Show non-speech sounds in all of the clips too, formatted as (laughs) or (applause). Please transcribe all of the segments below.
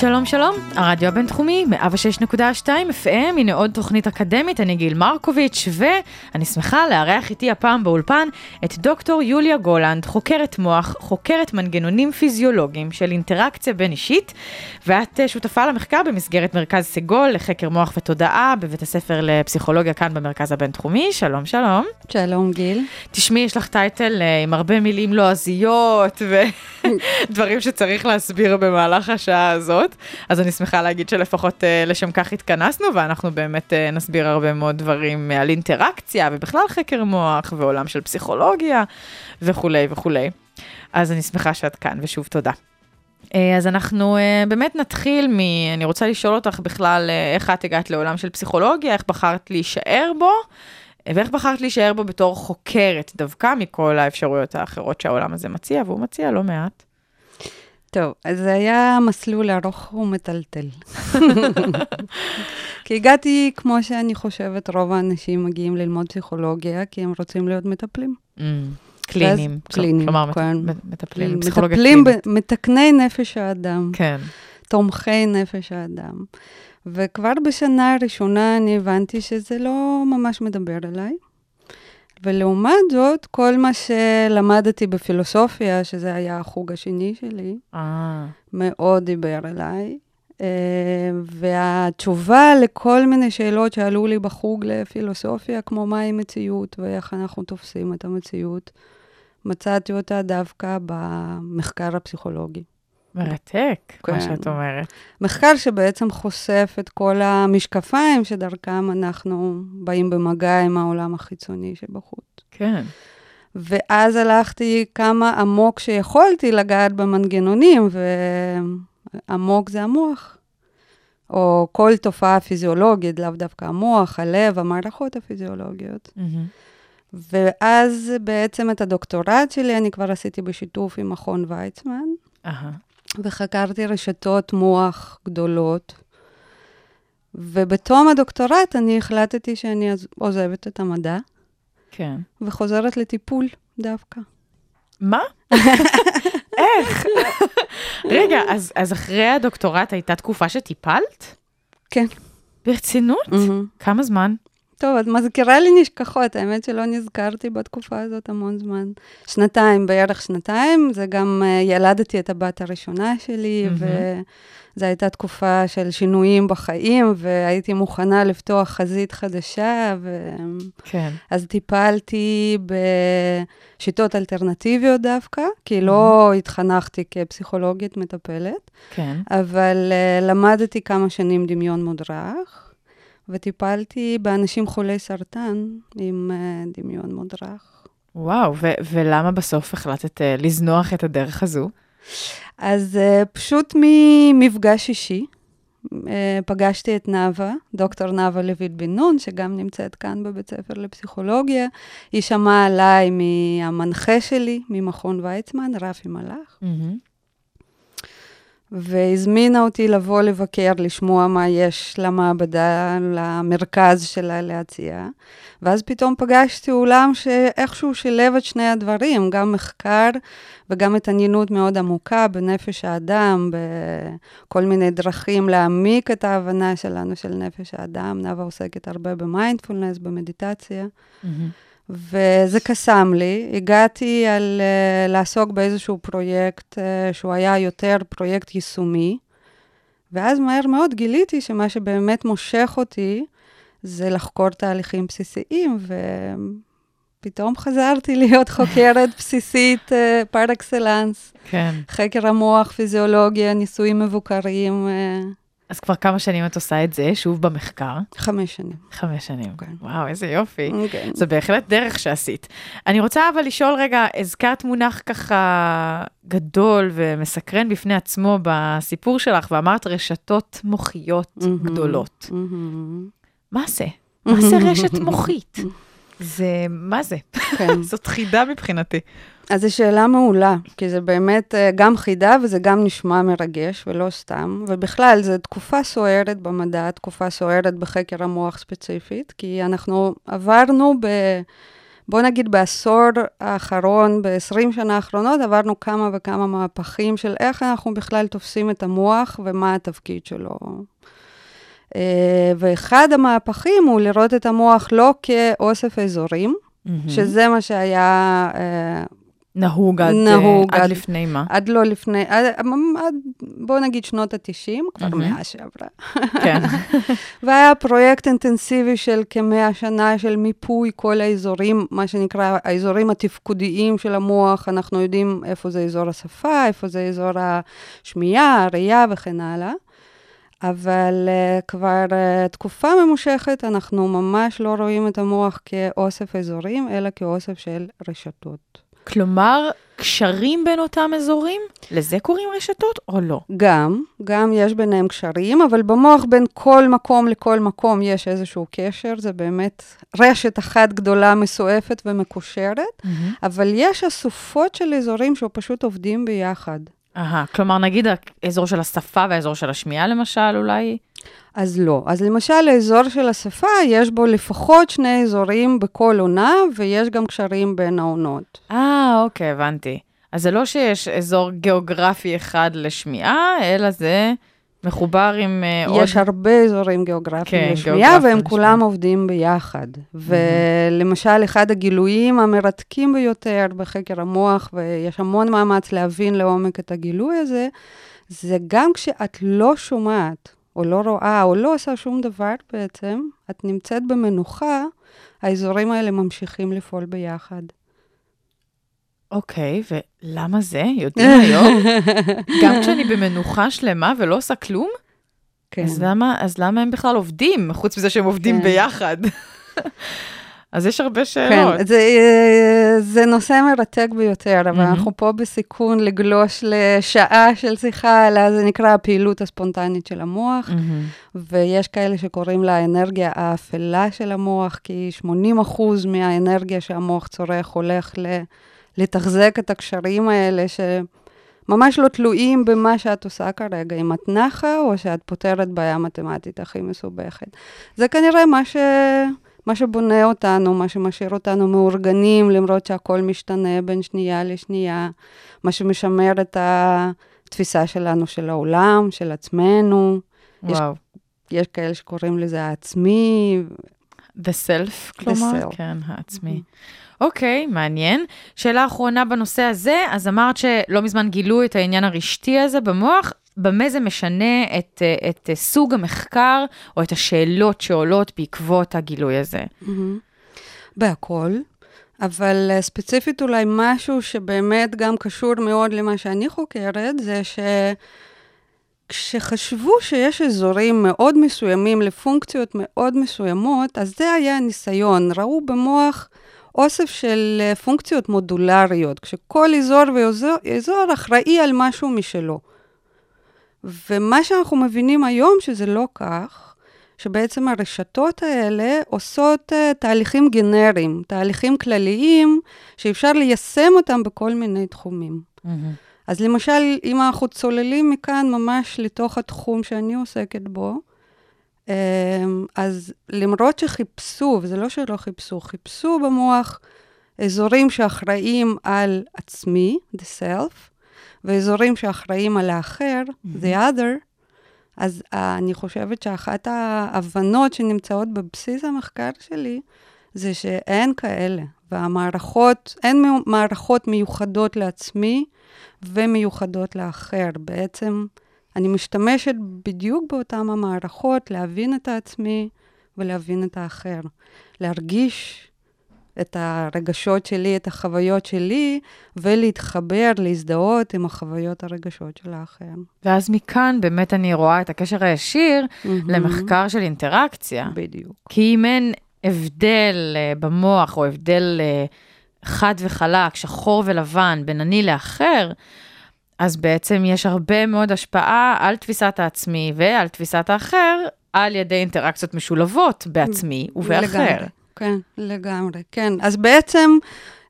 שלום שלום, הרדיו הבינתחומי, 106.2 FM, הנה עוד תוכנית אקדמית, אני גיל מרקוביץ', ואני שמחה לארח איתי הפעם באולפן את דוקטור יוליה גולנד, חוקרת מוח, חוקרת מנגנונים פיזיולוגיים של אינטראקציה בין אישית, ואת אה, שותפה למחקר במסגרת מרכז סגול לחקר מוח ותודעה בבית הספר לפסיכולוגיה כאן במרכז הבינתחומי, שלום שלום. שלום גיל. תשמעי, יש לך טייטל אה, עם הרבה מילים לועזיות ודברים (laughs) שצריך להסביר במהלך השעה הזאת, אז אני שמחה להגיד שלפחות אה, לשם כך התכנסנו, ואנחנו באמת אה, נסביר הרבה מאוד דברים אה, על אינטראקציה ובכלל חקר מוח ועולם של פסיכולוגיה וכולי וכולי. אז אני שמחה שאת כאן, ושוב תודה. אז אנחנו באמת נתחיל מ... אני רוצה לשאול אותך בכלל איך את הגעת לעולם של פסיכולוגיה, איך בחרת להישאר בו, ואיך בחרת להישאר בו בתור חוקרת, דווקא מכל האפשרויות האחרות שהעולם הזה מציע, והוא מציע לא מעט. טוב, אז זה היה מסלול ארוך ומטלטל. (laughs) כי הגעתי, כמו שאני חושבת, רוב האנשים מגיעים ללמוד פסיכולוגיה, כי הם רוצים להיות מטפלים. Mm, קליניים. ואז- קליניים, כלומר, כן. מט- מטפלים, פסיכולוגיה מטפלים, קלינית. מתקני נפש האדם, כן. תומכי נפש האדם. וכבר בשנה הראשונה אני הבנתי שזה לא ממש מדבר אליי. ולעומת זאת, כל מה שלמדתי בפילוסופיה, שזה היה החוג השני שלי, אה, מאוד דיבר אליי. אה, והתשובה לכל מיני שאלות שעלו לי בחוג לפילוסופיה, כמו מהי מציאות ואיך אנחנו תופסים את המציאות, מצאתי אותה דווקא במחקר הפסיכולוגי. מרתק, כמו כן. שאת אומרת. מחקר שבעצם חושף את כל המשקפיים שדרכם אנחנו באים במגע עם העולם החיצוני שבחוץ. כן. ואז הלכתי כמה עמוק שיכולתי לגעת במנגנונים, ועמוק זה המוח. או כל תופעה פיזיולוגית, לאו דווקא המוח, הלב, המערכות הפיזיולוגיות. מהמם. ואז בעצם את הדוקטורט שלי אני כבר עשיתי בשיתוף עם מכון ויצמן, אהה. וחקרתי רשתות מוח גדולות. ובתום הדוקטורט אני החלטתי שאני עוזבת את המדע, כן. וחוזרת לטיפול דווקא. מה? (laughs) איך? רגע, אז, אז אחרי הדוקטורט הייתה תקופה שטיפלת? כן. ברצינות? מהמם. כמה זמן? טוב, את מזכירה לי נשכחות, האמת שלא נזכרתי בתקופה הזאת המון זמן. שנתיים, בערך שנתיים, זה גם uh, ילדתי את הבת הראשונה שלי, מהמם. וזו הייתה תקופה של שינויים בחיים, והייתי מוכנה לפתוח חזית חדשה, ו... כן. אז טיפלתי בשיטות אלטרנטיביות דווקא, כי לא התחנכתי כפסיכולוגית מטפלת, כן. אבל uh, למדתי כמה שנים דמיון מודרך, וטיפלתי באנשים חולי סרטן עם uh, דמיון מודרך. וואו, ו- ולמה בסוף החלטת uh, לזנוח את הדרך הזו? אז uh, פשוט ממפגש אישי, uh, פגשתי את נאוה, דוקטור נאוה לויט בן נון, שגם נמצאת כאן בבית ספר לפסיכולוגיה. היא שמעה עליי מהמנחה שלי, ממכון ויצמן, רפי מלאך. והזמינה אותי לבוא לבקר, לשמוע מה יש למעבדה, למרכז שלה להציע. ואז פתאום פגשתי אולם שאיכשהו שילב את שני הדברים, גם מחקר וגם התעניינות מאוד עמוקה בנפש האדם, בכל מיני דרכים להעמיק את ההבנה שלנו של נפש האדם. נאוה עוסקת הרבה במיינדפולנס, במדיטציה. וזה קסם לי. הגעתי על uh, לעסוק באיזשהו פרויקט uh, שהוא היה יותר פרויקט יישומי, ואז מהר מאוד גיליתי שמה שבאמת מושך אותי זה לחקור תהליכים בסיסיים, ופתאום חזרתי (laughs) להיות חוקרת בסיסית פר אקסלנס. כן. חקר המוח, פיזיולוגיה, ניסויים מבוקרים, uh, אז כבר כמה שנים את עושה את זה, שוב במחקר? חמש שנים. חמש שנים. כן. וואו, איזה יופי. כן. זה בהחלט דרך שעשית. אני רוצה אבל לשאול רגע, הזכרת מונח ככה גדול ומסקרן בפני עצמו בסיפור שלך, ואמרת רשתות מוחיות מהמם. גדולות. מהמם. מה זה? מה זה רשת מוחית? (laughs) זה, מה זה? כן. (laughs) זאת חידה מבחינתי. אז זו שאלה מעולה, כי זה באמת אה, גם חידה וזה גם נשמע מרגש ולא סתם. ובכלל, זו תקופה סוערת במדע, תקופה סוערת בחקר המוח ספציפית, כי אנחנו עברנו ב... בוא נגיד בעשור האחרון, ב-20 שנה האחרונות, עברנו כמה וכמה מהפכים של איך אנחנו בכלל תופסים את המוח ומה התפקיד שלו. אה, ואחד המהפכים הוא לראות את המוח לא כאוסף אזורים, שזה מה שהיה אה, נהוג עד, נהוג עד עד- לפני מה? עד לא לפני, עד, עד בוא נגיד שנות ה-90, כבר מהמם. מאה שעברה. כן. (laughs) והיה פרויקט אינטנסיבי של כמאה שנה של מיפוי כל האזורים, מה שנקרא האזורים התפקודיים של המוח, אנחנו יודעים איפה זה אזור השפה, איפה זה אזור השמיעה, הראייה וכן הלאה. אבל uh, כבר uh, תקופה ממושכת אנחנו ממש לא רואים את המוח כאוסף אזורים, אלא כאוסף של רשתות. כלומר, קשרים בין אותם אזורים? לזה קוראים רשתות או לא? גם, גם יש ביניהם קשרים, אבל במוח בין כל מקום לכל מקום יש איזשהו קשר, זה באמת רשת אחת גדולה מסועפת ומקושרת, אבל יש אסופות של אזורים שפשוט עובדים ביחד. אהה, כלומר, נגיד האזור של השפה והאזור של השמיעה למשל, אולי? אז לא. אז למשל, האזור של השפה, יש בו לפחות שני אזורים בכל עונה, ויש גם קשרים בין העונות. אה, אוקיי, הבנתי. אז זה לא שיש אזור גיאוגרפי אחד לשמיעה, אלא זה מחובר עם אה, עוד... יש הרבה אזורים גיאוגרפיים כן, לשמיעה, והם לשמיעה. כולם עובדים ביחד. ולמשל, אחד הגילויים המרתקים ביותר בחקר המוח, ויש המון מאמץ להבין לעומק את הגילוי הזה, זה גם כשאת לא שומעת, או לא רואה, או לא עושה שום דבר בעצם, את נמצאת במנוחה, האזורים האלה ממשיכים לפעול ביחד. אוקיי, ולמה זה? יודעים היום? (laughs) גם כשאני במנוחה שלמה ולא עושה כלום? כן. אז למה, אז למה הם בכלל עובדים, חוץ מזה שהם עובדים כן. ביחד? (laughs) אז יש הרבה שאלות. כן, זה, אה, זה נושא מרתק ביותר, אבל מהמם. אנחנו פה בסיכון לגלוש לשעה של שיחה על, זה נקרא הפעילות הספונטנית של המוח, מהמם. ויש כאלה שקוראים לה האנרגיה האפלה של המוח, כי 80% מהאנרגיה שהמוח צורך הולך ל, לתחזק את הקשרים האלה, שממש לא תלויים במה שאת עושה כרגע, אם את נחה או שאת פותרת בעיה מתמטית הכי מסובכת. זה כנראה מה ש... מה שבונה אותנו, מה שמשאיר אותנו מאורגנים, למרות שהכל משתנה בין שנייה לשנייה, מה שמשמר את התפיסה שלנו של העולם, של עצמנו. יש- וואו. יש כאלה שקוראים לזה העצמי. The self, כלומר? self. כן, העצמי. אוקיי, מעניין. שאלה אחרונה בנושא הזה, אז אמרת שלא מזמן גילו את העניין הרשתי הזה במוח. במה זה משנה את, אה, את אה, סוג המחקר או את השאלות שעולות בעקבות הגילוי הזה? בהכל, אבל אה, ספציפית אולי משהו שבאמת גם קשור מאוד למה שאני חוקרת, זה שכשחשבו שיש אזורים מאוד מסוימים לפונקציות מאוד מסוימות, אז זה היה הניסיון. ראו במוח אוסף של אה, פונקציות מודולריות, כשכל אזור ואזור אזור אחראי על משהו משלו. ומה שאנחנו מבינים היום שזה לא כך, שבעצם הרשתות האלה עושות uh, תהליכים גנריים, תהליכים כלליים, שאפשר ליישם אותם בכל מיני תחומים. אז למשל, אם אנחנו צוללים מכאן ממש לתוך התחום שאני עוסקת בו, אז למרות שחיפשו, וזה לא שלא חיפשו, חיפשו במוח אזורים שאחראים על עצמי, the self, ואזורים שאחראים על האחר, the other, אז uh, אני חושבת שאחת ההבנות שנמצאות בבסיס המחקר שלי, זה שאין כאלה, והמערכות, אין מערכות מיוחדות לעצמי ומיוחדות לאחר. בעצם אני משתמשת בדיוק באותן המערכות להבין את העצמי ולהבין את האחר. להרגיש את הרגשות שלי, את החוויות שלי, ולהתחבר, להזדהות עם החוויות הרגשות של האחר. ואז מכאן באמת אני רואה את הקשר הישיר מהמם. למחקר של אינטראקציה. בדיוק. כי אם אין הבדל אה, במוח, או הבדל אה, חד וחלק, שחור ולבן, בין אני לאחר, אז בעצם יש הרבה מאוד השפעה על תפיסת העצמי ועל תפיסת האחר על ידי אינטראקציות משולבות בעצמי ובאחר. לגמרי, כן, לגמרי, כן. אז בעצם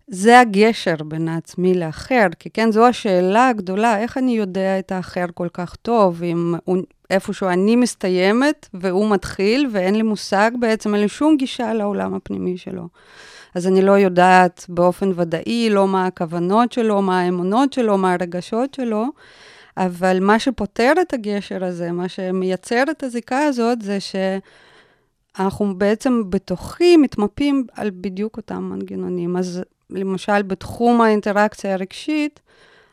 זה הגשר בין העצמי לאחר, כי כן, זו השאלה הגדולה, איך אני יודע את האחר כל כך טוב, אם הוא, איפשהו אני מסתיימת והוא מתחיל, ואין לי מושג בעצם, אין לי שום גישה לעולם הפנימי שלו. אז אני לא יודעת באופן ודאי, לא מה הכוונות שלו, מה האמונות שלו, מה הרגשות שלו, אבל מה שפותר את הגשר הזה, מה שמייצר את הזיקה הזאת, זה שאנחנו בעצם בתוכי מתמפים על בדיוק אותם מנגנונים. אז למשל, בתחום האינטראקציה הרגשית,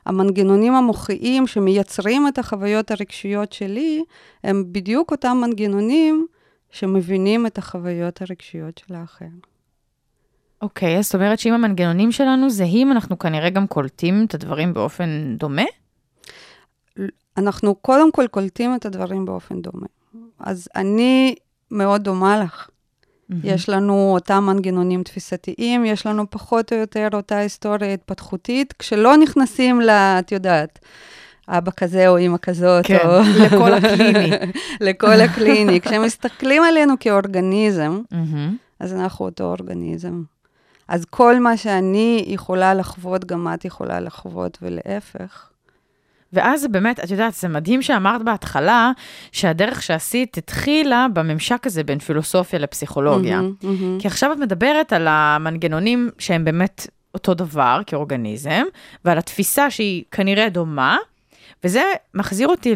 המנגנונים המוחיים שמייצרים את החוויות הרגשיות שלי, הם בדיוק אותם מנגנונים שמבינים את החוויות הרגשיות של האחר. אוקיי, אז זאת אומרת שאם המנגנונים שלנו זהים, אנחנו כנראה גם קולטים את הדברים באופן דומה? אנחנו קודם כל קולטים את הדברים באופן דומה. אז אני מאוד דומה לך. Mm-hmm. יש לנו אותם מנגנונים תפיסתיים, יש לנו פחות או יותר אותה היסטוריה התפתחותית, כשלא נכנסים ל... את יודעת, אבא כזה או אימא כזאת, כן, או... לכל (laughs) הקליני. לכל הקליני. כשמסתכלים עלינו כאורגניזם, מהמם. אז אנחנו אותו אורגניזם. אז כל מה שאני יכולה לחוות, גם את יכולה לחוות, ולהפך. ואז זה באמת, את יודעת, זה מדהים שאמרת בהתחלה, שהדרך שעשית התחילה בממשק הזה בין פילוסופיה לפסיכולוגיה. מהמם, מהמם. כי עכשיו את מדברת על המנגנונים שהם באמת אותו דבר כאורגניזם, ועל התפיסה שהיא כנראה דומה, וזה מחזיר אותי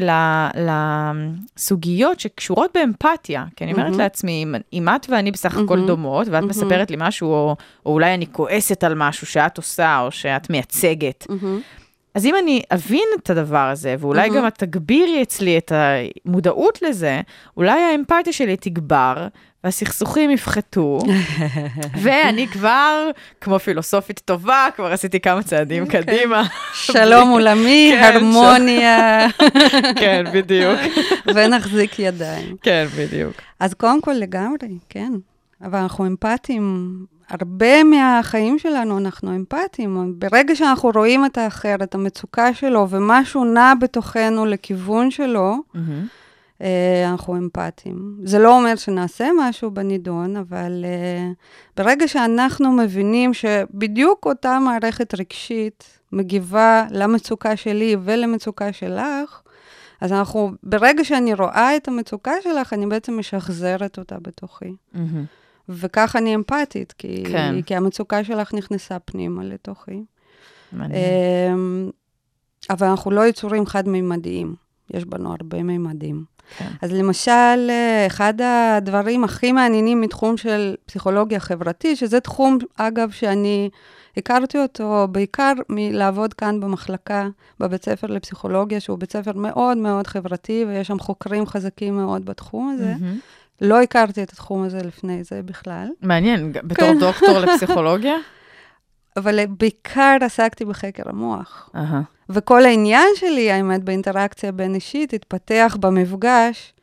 לסוגיות שקשורות באמפתיה, כי אני אומרת מהמם. לעצמי, אם, אם את ואני בסך הכל מהמם. דומות, ואת מהמם. מספרת לי משהו, או, או אולי אני כועסת על משהו שאת עושה, או שאת מייצגת, מהמם. אז אם אני אבין את הדבר הזה, ואולי מהמם. גם את תגבירי אצלי את המודעות לזה, אולי האמפתיה שלי תגבר, והסכסוכים יפחתו, (laughs) ואני כבר, כמו פילוסופית טובה, כבר עשיתי כמה צעדים קדימה. שלום (laughs) עולמי, כן, הרמוניה, (laughs) כן, בדיוק. ונחזיק ידיים. כן, בדיוק. אז קודם כל לגמרי, כן. אבל אנחנו אמפתיים. הרבה מהחיים שלנו אנחנו אמפתיים. ברגע שאנחנו רואים את האחר, את המצוקה שלו, ומשהו נע בתוכנו לכיוון שלו. אה, אנחנו אמפתיים. זה לא אומר שנעשה משהו בנידון, אבל אה, ברגע שאנחנו מבינים שבדיוק אותה מערכת רגשית מגיבה למצוקה שלי ולמצוקה שלך, אז אנחנו, ברגע שאני רואה את המצוקה שלך, אני בעצם משחזרת אותה בתוכי. מהמם. וכך אני אמפתית, כי, כן. כי המצוקה שלך נכנסה פנימה לתוכי. מעניין. אמ, אבל אנחנו לא יצורים חד-מימדיים, יש בנו הרבה מימדים. כן. אז למשל, אה, אחד הדברים הכי מעניינים מתחום של פסיכולוגיה חברתית, שזה תחום, אגב, שאני הכרתי אותו בעיקר מלעבוד כאן במחלקה, בבית ספר לפסיכולוגיה, שהוא בית ספר מאוד מאוד חברתי, ויש שם חוקרים חזקים מאוד בתחום הזה. מהמם. לא הכרתי את התחום הזה לפני זה בכלל, מעניין, בתור כן. דוקטור (laughs) לפסיכולוגיה? אבל בעיקר עסקתי בחקר המוח. אהה. וכל העניין שלי, האמת, באינטראקציה בין-אישית, התפתח במפגש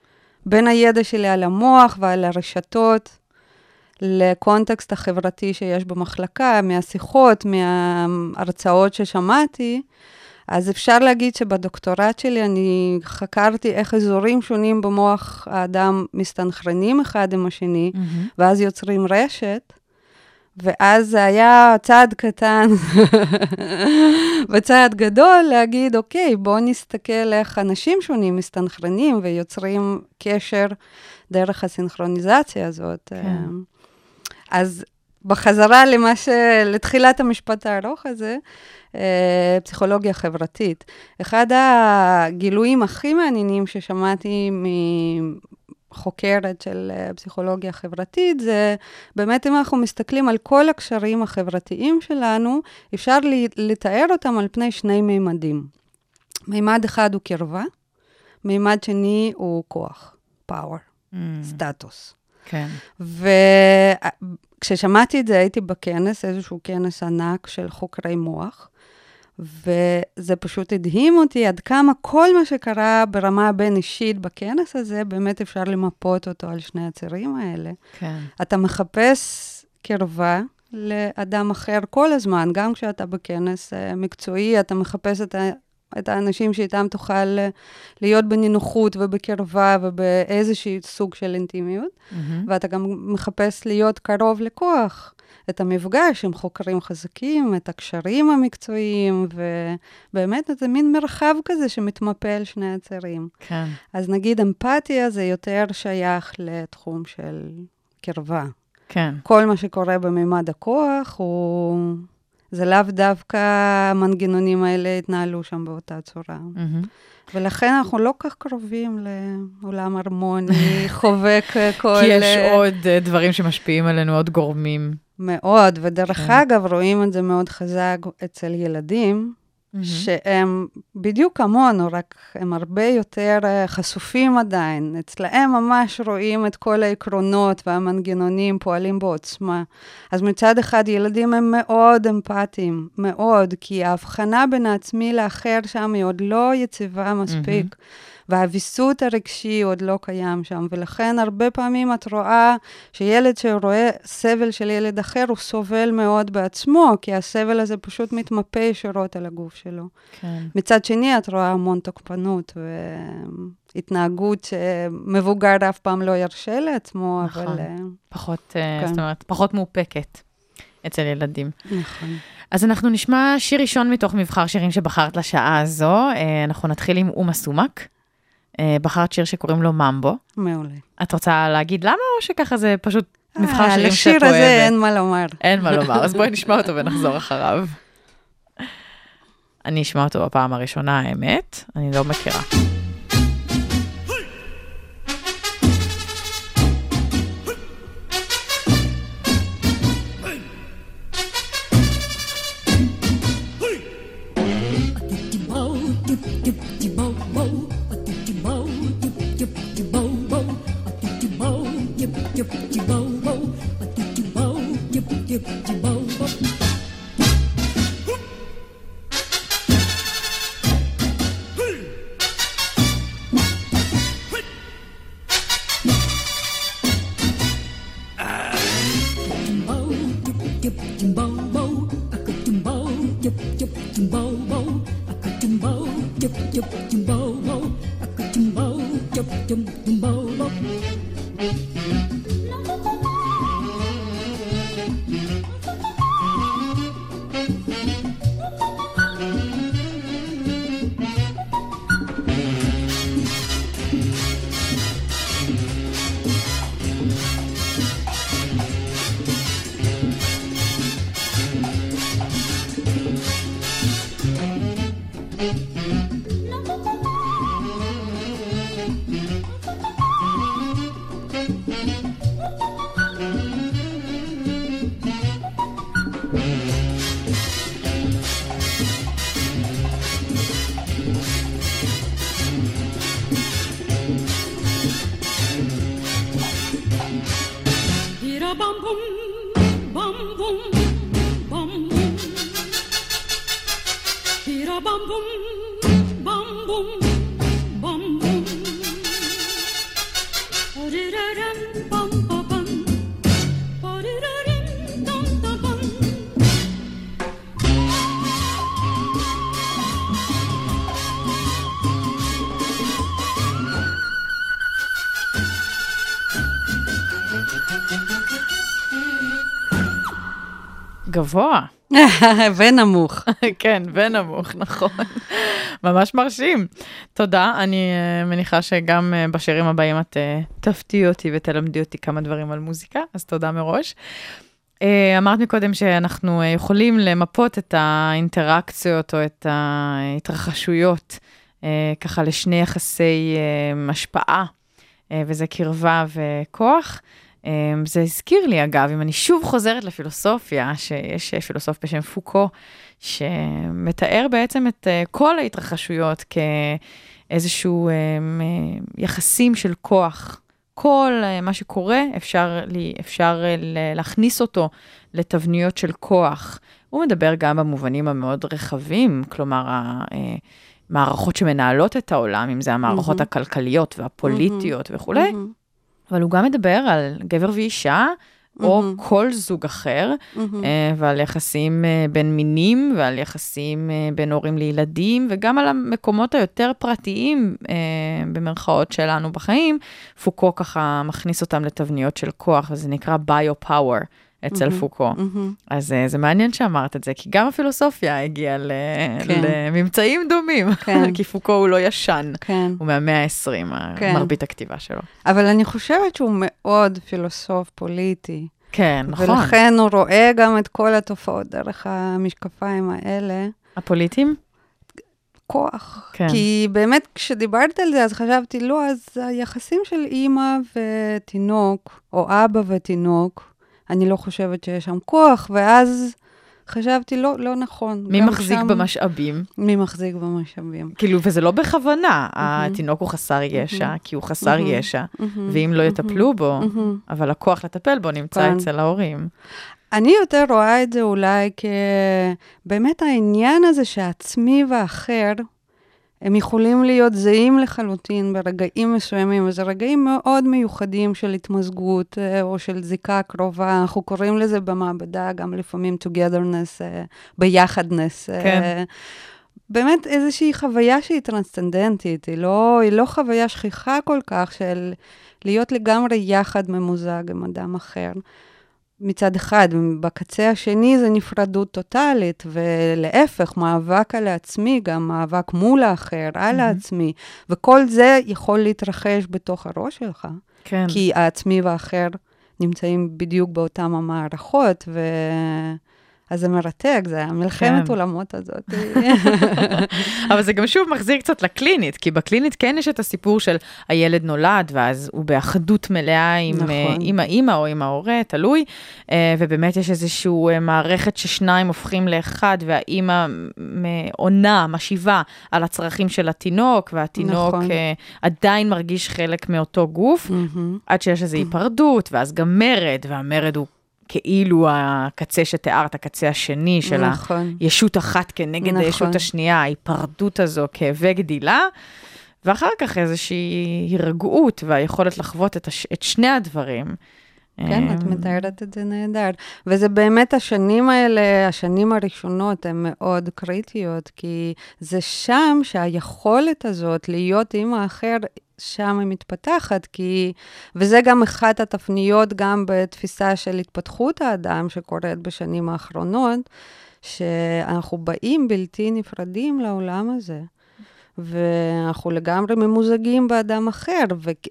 בין הידע שלי על המוח ועל הרשתות לקונטקסט החברתי שיש במחלקה, מהשיחות, מההרצאות ששמעתי. אז אפשר להגיד שבדוקטורט שלי אני חקרתי איך אזורים שונים במוח האדם מסתנכרנים אחד עם השני, מהמם. ואז יוצרים רשת. ואז זה היה צעד קטן (laughs) וצעד גדול להגיד, אוקיי, בואו נסתכל איך אנשים שונים מסתנכרנים ויוצרים קשר דרך הסינכרוניזציה הזאת. כן. אז בחזרה למה ש... לתחילת המשפט הארוך הזה, פסיכולוגיה חברתית. אחד הגילויים הכי מעניינים ששמעתי מחוקרת של אה, פסיכולוגיה חברתית, זה באמת אם אנחנו מסתכלים על כל הקשרים החברתיים שלנו, אפשר לתאר אותם על פני שני מימדים. מימד אחד הוא קרבה, מימד שני הוא כוח, power, מהמם. סטטוס. כן. וכששמעתי את זה, הייתי בכנס, איזשהו כנס ענק של חוקרי מוח, וזה פשוט הדהים אותי עד כמה כל מה שקרה ברמה הבין-אישית בכנס הזה, באמת אפשר למפות אותו על שני הצירים האלה. כן. אתה מחפש קרבה לאדם אחר כל הזמן, גם כשאתה בכנס אה, מקצועי, אתה מחפש את את האנשים שאיתם תוכל אה, להיות בנינוחות ובקרבה ובאיזשהי סוג של אינטימיות, מהמם. ואתה גם מחפש להיות קרוב לכוח. את המפגש עם חוקרים חזקים, את הקשרים המקצועיים, ובאמת זה מין מרחב כזה שמתמפה על שני הצירים. כן. אז נגיד אמפתיה זה יותר שייך לתחום של קרבה. כן. כל מה שקורה בממד הכוח הוא... זה לאו דווקא המנגנונים האלה התנהלו שם באותה צורה. מהמם. ולכן אנחנו לא כך קרובים לעולם הרמוני, (laughs) חובק אה, כל... כי יש אה, עוד אה, דברים שמשפיעים עלינו, עוד גורמים. מאוד, ודרך כן. אגב, רואים את זה מאוד חזק אצל ילדים, שהם בדיוק כמונו, רק הם הרבה יותר אה, חשופים עדיין. אצלהם ממש רואים את כל העקרונות והמנגנונים פועלים בעוצמה. אז מצד אחד, ילדים הם מאוד אמפתיים, מאוד, כי ההבחנה בין העצמי לאחר שם היא עוד לא יציבה מספיק. והוויסות הרגשי עוד לא קיים שם, ולכן הרבה פעמים את רואה שילד שרואה סבל של ילד אחר, הוא סובל מאוד בעצמו, כי הסבל הזה פשוט מתמפה ישירות על הגוף שלו. כן. מצד שני, את רואה המון תוקפנות והתנהגות שמבוגר אף פעם לא ירשה לעצמו, נכון. אבל... אה, פחות, אה, כן. זאת אומרת, פחות מאופקת אצל ילדים. נכון. אז אנחנו נשמע שיר ראשון מתוך מבחר שירים שבחרת לשעה הזו. אה, אנחנו נתחיל עם אומה סומק. אה, בחרת שיר שקוראים לו ממבו. מעולה. את רוצה להגיד למה, או שככה זה פשוט מבחר אה, שירים שאת אוהבת? לשיר הזה אין מה לומר. אין מה לומר, אז בואי (laughs) נשמע אותו ונחזור אחריו. אני אשמע אותו בפעם הראשונה, האמת, אני לא מכירה. you, גבוה. (laughs) ונמוך. (laughs) כן, ונמוך, נכון. ממש מרשים. תודה, אני uh, מניחה שגם uh, בשירים הבאים את uh, תפתיעי אותי ותלמדי אותי כמה דברים על מוזיקה, אז תודה מראש. אמרת מקודם שאנחנו יכולים למפות את האינטראקציות או את ההתרחשויות ככה לשני יחסי השפעה, וזה קרבה וכוח. Um, זה הזכיר לי, אגב, אם אני שוב חוזרת לפילוסופיה, שיש אה, פילוסוף בשם פוקו, שמתאר בעצם את uh, כל ההתרחשויות כאיזשהו um, uh, יחסים של כוח. כל מה שקורה, אפשר, לי, אפשר להכניס אותו לתבניות של כוח. הוא מדבר גם במובנים המאוד רחבים, כלומר, המערכות שמנהלות את העולם, אם זה המערכות מהמם. הכלכליות והפוליטיות וכולי. מהמם. אבל הוא גם מדבר על גבר ואישה או מהמם. כל זוג אחר. אה, ועל יחסים אה, בין מינים ועל יחסים אה, בין הורים לילדים, וגם על המקומות היותר פרטיים, במרכאות שלנו בחיים, פוקו ככה מכניס אותם לתבניות של כוח, וזה נקרא ביו-פאוור אצל פוקו. מהמם. אז אה, זה מעניין שאמרת את זה, כי גם הפילוסופיה הגיעה ל- כן. לממצאים דומים, כן. (laughs) כי פוקו הוא לא ישן, כן. הוא מהמאה ה-20, כן. מרבית הכתיבה שלו. אבל אני חושבת שהוא מאוד פילוסוף פוליטי. כן, נכון. ולכן הוא רואה גם את כל התופעות דרך המשקפיים האלה. הפוליטים? כוח. כן. כי באמת, כשדיברת על זה, אז חשבתי, לא, אז היחסים של אימא ותינוק, או אבא ותינוק, אני לא חושבת שיש שם כוח, ואז חשבתי, לא, לא נכון. מי מחזיק שם- במשאבים? מי מחזיק במשאבים. כאילו, וזה לא בכוונה, התינוק הוא חסר ישע, כי הוא חסר מהמם. ישע, מהמם. ואם לא יטפלו בו, מהמם. אבל הכוח לטפל בו נמצא כן. אצל ההורים. אני יותר רואה את זה אולי כבאמת העניין הזה שהעצמי והאחר, הם יכולים להיות זהים לחלוטין ברגעים מסוימים, וזה רגעים מאוד מיוחדים של התמזגות אה, או של זיקה קרובה. אנחנו קוראים לזה במעבדה גם לפעמים togetherness, אה, ביחדנס. אה, כן. באמת איזושהי חוויה שהיא טרנסצנדנטית, היא לא, היא לא חוויה שכיחה כל כך של להיות לגמרי יחד ממוזג עם אדם אחר. מצד אחד, בקצה השני זה נפרדות טוטאלית, ולהפך, מאבק על העצמי, גם מאבק מול האחר, על העצמי, וכל זה יכול להתרחש בתוך הראש שלך, כן. כי העצמי והאחר נמצאים בדיוק באותם המערכות, ו... אז זה מרתק, זה המלחמת כן. עולמות הזאת. (laughs) אבל זה גם שוב מחזיר קצת לקלינית, כי בקלינית כן יש את הסיפור של הילד נולד, ואז הוא באחדות מלאה עם, נכון. אה, עם האימא או עם ההורה, תלוי, אה, ובאמת יש איזושהי אה, מערכת ששניים הופכים לאחד, והאימא עונה, משיבה על הצרכים של התינוק, והתינוק נכון. עדיין מרגיש חלק מאותו גוף, מהמם. עד שיש איזו היפרדות, ואז גם מרד, והמרד הוא כאילו הקצה שתיארת, הקצה השני של. נכון. ישות אחת כנגד נכון. הישות השנייה, ההיפרדות הזו, כאבי גדילה, ואחר כך איזושהי הירגעות והיכולת לחוות את, הש... את שני הדברים. כן, את אמ, מתארת את זה נהדר. וזה באמת השנים האלה, השנים הראשונות, הן מאוד קריטיות, כי זה שם שהיכולת הזאת להיות עם האחר, שם היא מתפתחת, כי... וזה גם אחת התפניות גם בתפיסה של התפתחות האדם שקורית בשנים האחרונות, שאנחנו באים בלתי נפרדים לעולם הזה. ואנחנו לגמרי ממוזגים באדם אחר,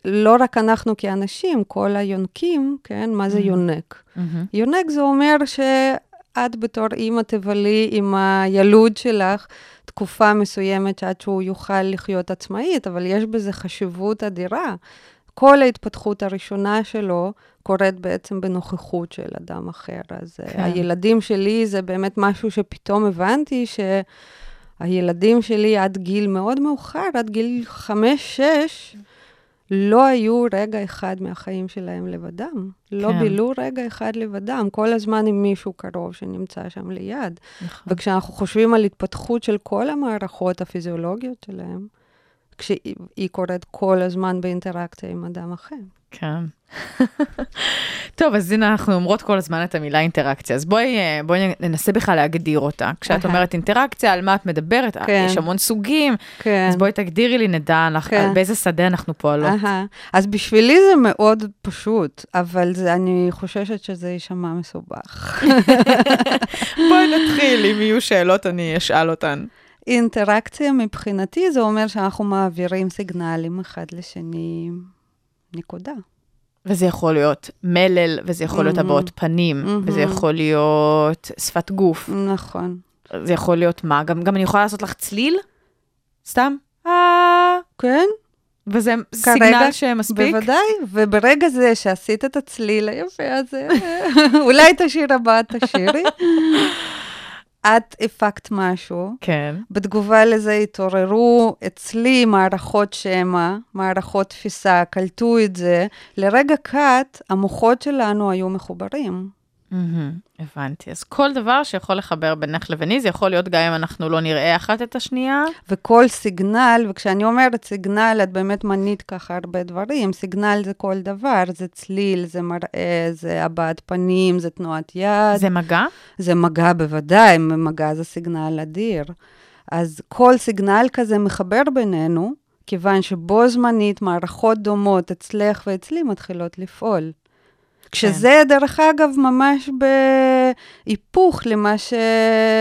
ולא רק אנחנו כאנשים, כל היונקים, כן? מה זה יונק? מהמם. יונק זה אומר שאת בתור אימא תבלי עם הילוד שלך תקופה מסוימת שעד שהוא יוכל לחיות עצמאית, אבל יש בזה חשיבות אדירה. כל ההתפתחות הראשונה שלו קורית בעצם בנוכחות של אדם אחר. אז כן. כן. הילדים שלי זה באמת משהו שפתאום הבנתי שהילדים שלי עד גיל מאוד מאוחר, עד גיל חמש-שש, לא היו רגע אחד מהחיים שלהם לבדם. לא כן. בילו רגע אחד לבדם, כל הזמן עם מישהו קרוב שנמצא שם ליד. נכון. וכשאנחנו חושבים על התפתחות של כל המערכות הפיזיולוגיות שלהם, כשהיא קורית כל הזמן באינטראקציה עם אדם אחר. כן. (laughs) טוב, אז הנה אנחנו אומרות כל הזמן את המילה אינטראקציה, אז בואי, אה, בואי ננסה בכלל להגדיר אותה. כשאת. אומרת אינטראקציה, על מה את מדברת? כן. יש המון סוגים, כן. אז בואי תגדירי לי, נדע לך, כן. על באיזה שדה אנחנו פועלות. אז בשבילי זה מאוד פשוט, אבל זה, אני חוששת שזה יישמע מסובך. (laughs) בואי נתחיל, אם יהיו שאלות אני אשאל אותן. אינטראקציה מבחינתי זה אומר שאנחנו מעבירים סיגנלים אחד לשני, נקודה. וזה יכול להיות מלל, וזה יכול להיות. הבעות פנים, וזה. יכול להיות שפת גוף, נכון. זה יכול להיות מה? גם, גם אני יכולה לעשות לך צליל? סתם? אה... כן, וזה כרגע, סיגנל שמספיק? בוודאי, וברגע זה שעשית את הצליל היפה הזה, (laughs) אולי את השיר הבא תשאירי, (laughs) את הפקת משהו, כן. בתגובה לזה התעוררו אצלי מערכות שמע, מערכות תפיסה, קלטו את זה. לרגע קט, המוחות שלנו היו מחוברים. מהמם, הבנתי. אז כל דבר שיכול לחבר בינך לביני, זה יכול להיות גם אם אנחנו לא נראה אחת את השנייה. וכל סיגנל, וכשאני אומרת סיגנל, את באמת מנית ככה הרבה דברים. סיגנל זה כל דבר, זה צליל, זה מראה, זה הבעת פנים, זה תנועת יד. זה מגע? זה מגע בוודאי, מגע זה סיגנל אדיר. אז כל סיגנל כזה מחבר בינינו, כיוון שבו זמנית מערכות דומות אצלך ואצלי מתחילות לפעול. כשזה, דרך אגב, ממש בהיפוך למה ש...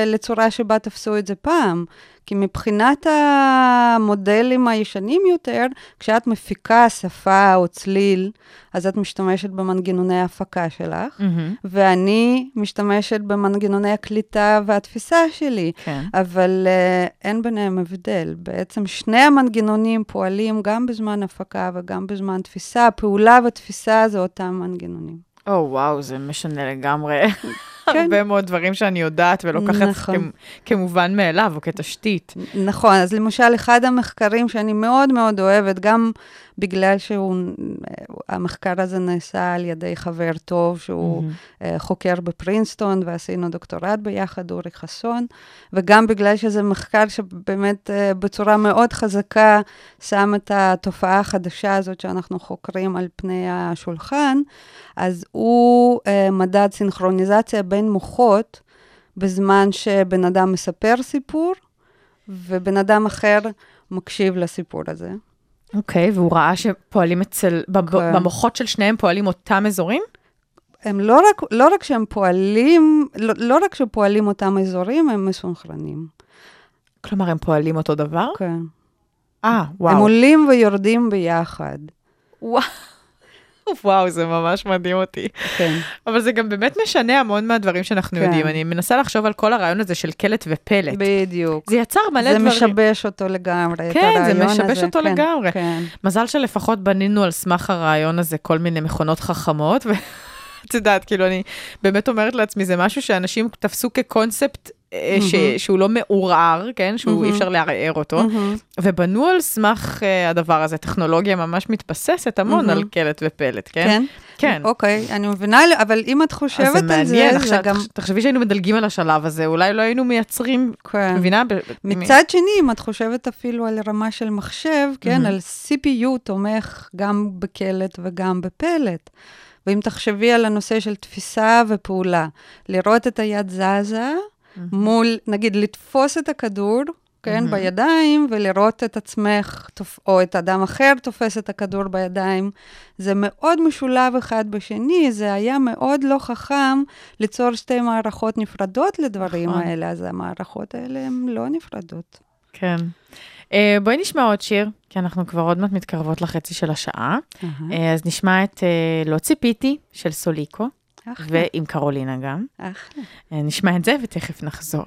לצורה שבה תפסו את זה פעם. כי מבחינת המודלים הישנים יותר, כשאת מפיקה שפה או צליל, אז את משתמשת במנגנוני ההפקה שלך, מהמם. ואני משתמשת במנגנוני הקליטה והתפיסה שלי. כן. אבל uh, אין ביניהם הבדל. בעצם שני המנגנונים פועלים גם בזמן הפקה וגם בזמן תפיסה. הפעולה ותפיסה זה אותם מנגנונים. או, וואו, זה משנה לגמרי. (laughs) כן. הרבה מאוד דברים שאני יודעת ולוקחת נכון. כמ- כמובן מאליו או כתשתית. נכון, אז למשל, אחד המחקרים שאני מאוד מאוד אוהבת, גם בגלל שהמחקר הזה נעשה על ידי חבר טוב, שהוא. אה, חוקר בפרינסטון, ועשינו דוקטורט ביחד, אורי חסון, וגם בגלל שזה מחקר שבאמת אה, בצורה מאוד חזקה שם את התופעה החדשה הזאת שאנחנו חוקרים על פני השולחן, אז הוא אה, מדד סינכרוניזציה בין מוחות בזמן שבן אדם מספר סיפור, ובן אדם אחר מקשיב לסיפור הזה. אוקיי, והוא ראה שפועלים אצל, בב- כן. במוחות של שניהם פועלים אותם אזורים? הם לא רק, לא רק שהם פועלים, לא, לא רק שפועלים אותם אזורים, הם מסונכרנים. כלומר, הם פועלים אותו דבר? כן. אה, הם וואו. עולים ויורדים ביחד. וואו. (laughs) וואו, זה ממש מדהים אותי. כן. אבל זה גם באמת משנה המון מהדברים שאנחנו כן. יודעים. אני מנסה לחשוב על כל הרעיון הזה של קלט ופלט. בדיוק. זה יצר מלא זה דברים. משבש אותו לגמרי, את כן, זה הרעיון הזה. משבש אותו כן, לגמרי. כן. מזל שלפחות בנינו על סמך הרעיון הזה כל מיני מכונות חכמות, ואת (laughs) יודעת, כאילו, אני באמת אומרת לעצמי, זה משהו שאנשים תפסו כקונספט ש... מהמם. שהוא לא מעורער, כן? שהוא אי. אפשר לערער אותו. ובנו על סמך אה, הדבר הזה. טכנולוגיה ממש מתבססת המון. על קלט ופלט, כן? כן? כן. אוקיי, אני מבינה, אבל אם את אז חושבת זה על זה, מעניין, זה עכשיו, גם... תח- תחשבי שהיינו מדלגים על השלב הזה, אולי לא היינו מייצרים, כן. מבינה? מצד שני, אם את חושבת אפילו על רמה של מחשב, כן, מהמם. על CPU תומך גם בקלט וגם בפלט. ואם תחשבי על הנושא של תפיסה ופעולה, לראות את היד זזה מול, נגיד, לתפוס את הכדור, כן, מהמם. בידיים, ולראות את עצמך, או את אדם אחר תופס את הכדור בידיים, זה מאוד משולב אחד בשני, זה היה מאוד לא חכם ליצור שתי מערכות נפרדות לדברים נכון. האלה, אז המערכות האלה הן לא נפרדות. כן. אה, בואי נשמע עוד שיר, כי אנחנו כבר עוד מעט מתקרבות לחצי של השעה. אה, אז נשמע את אה, לא ציפיתי של סוליקו, אחלה, ועם קרולינה גם. אחלה. אה, נשמע את זה ותכף נחזור.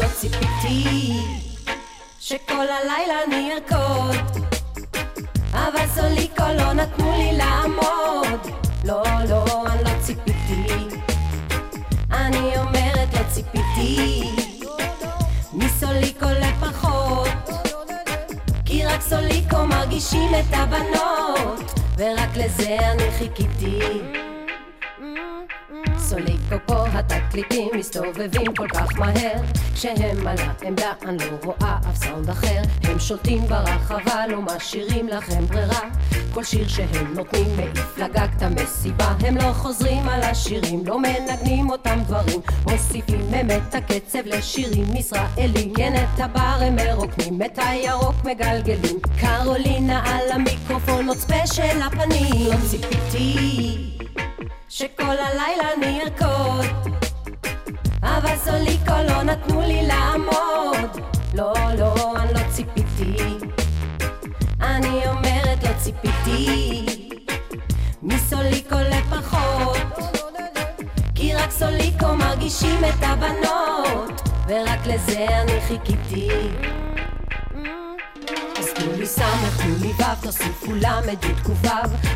לא שכל הלילה אני ארקוד, אבל סוליקו לא נתנו לי לעמוד. ציפיתי. מסוליקו לפחות. כי רק סוליקו מרגישים את הבנות, ורק לזה אני חיכיתי. סוליקו פה התקליטים מסתובבים כל כך מהר. כשהם על העמדה אני לא רואה אף סאונד אחר. הם שולטים ברחבה לא משאירים לכם ברירה. כל שיר שהם נותנים מעיף לגג את המסיבה. הם לא חוזרים על השירים לא מנגנים אותם דברים. מוסיפים את הקצב לשירים ישראלים. כן את הבר הם מרוקנים את הירוק מגלגלים. קרולינה על המיקרופון עוד ספיישל הפנים. לא ציפיתי שכל הלילה אני ארקוד אבל סוליקו לא נתנו לי לעמוד. לא, לא, אני לא ציפיתי. אני אומרת לא ציפיתי. מסוליקו לפחות. כי רק סוליקו מרגישים את הבנות. ורק לזה אני חיכיתי אז תנו לי לי סמך, לי ו', תוסיפו למד, י' קו',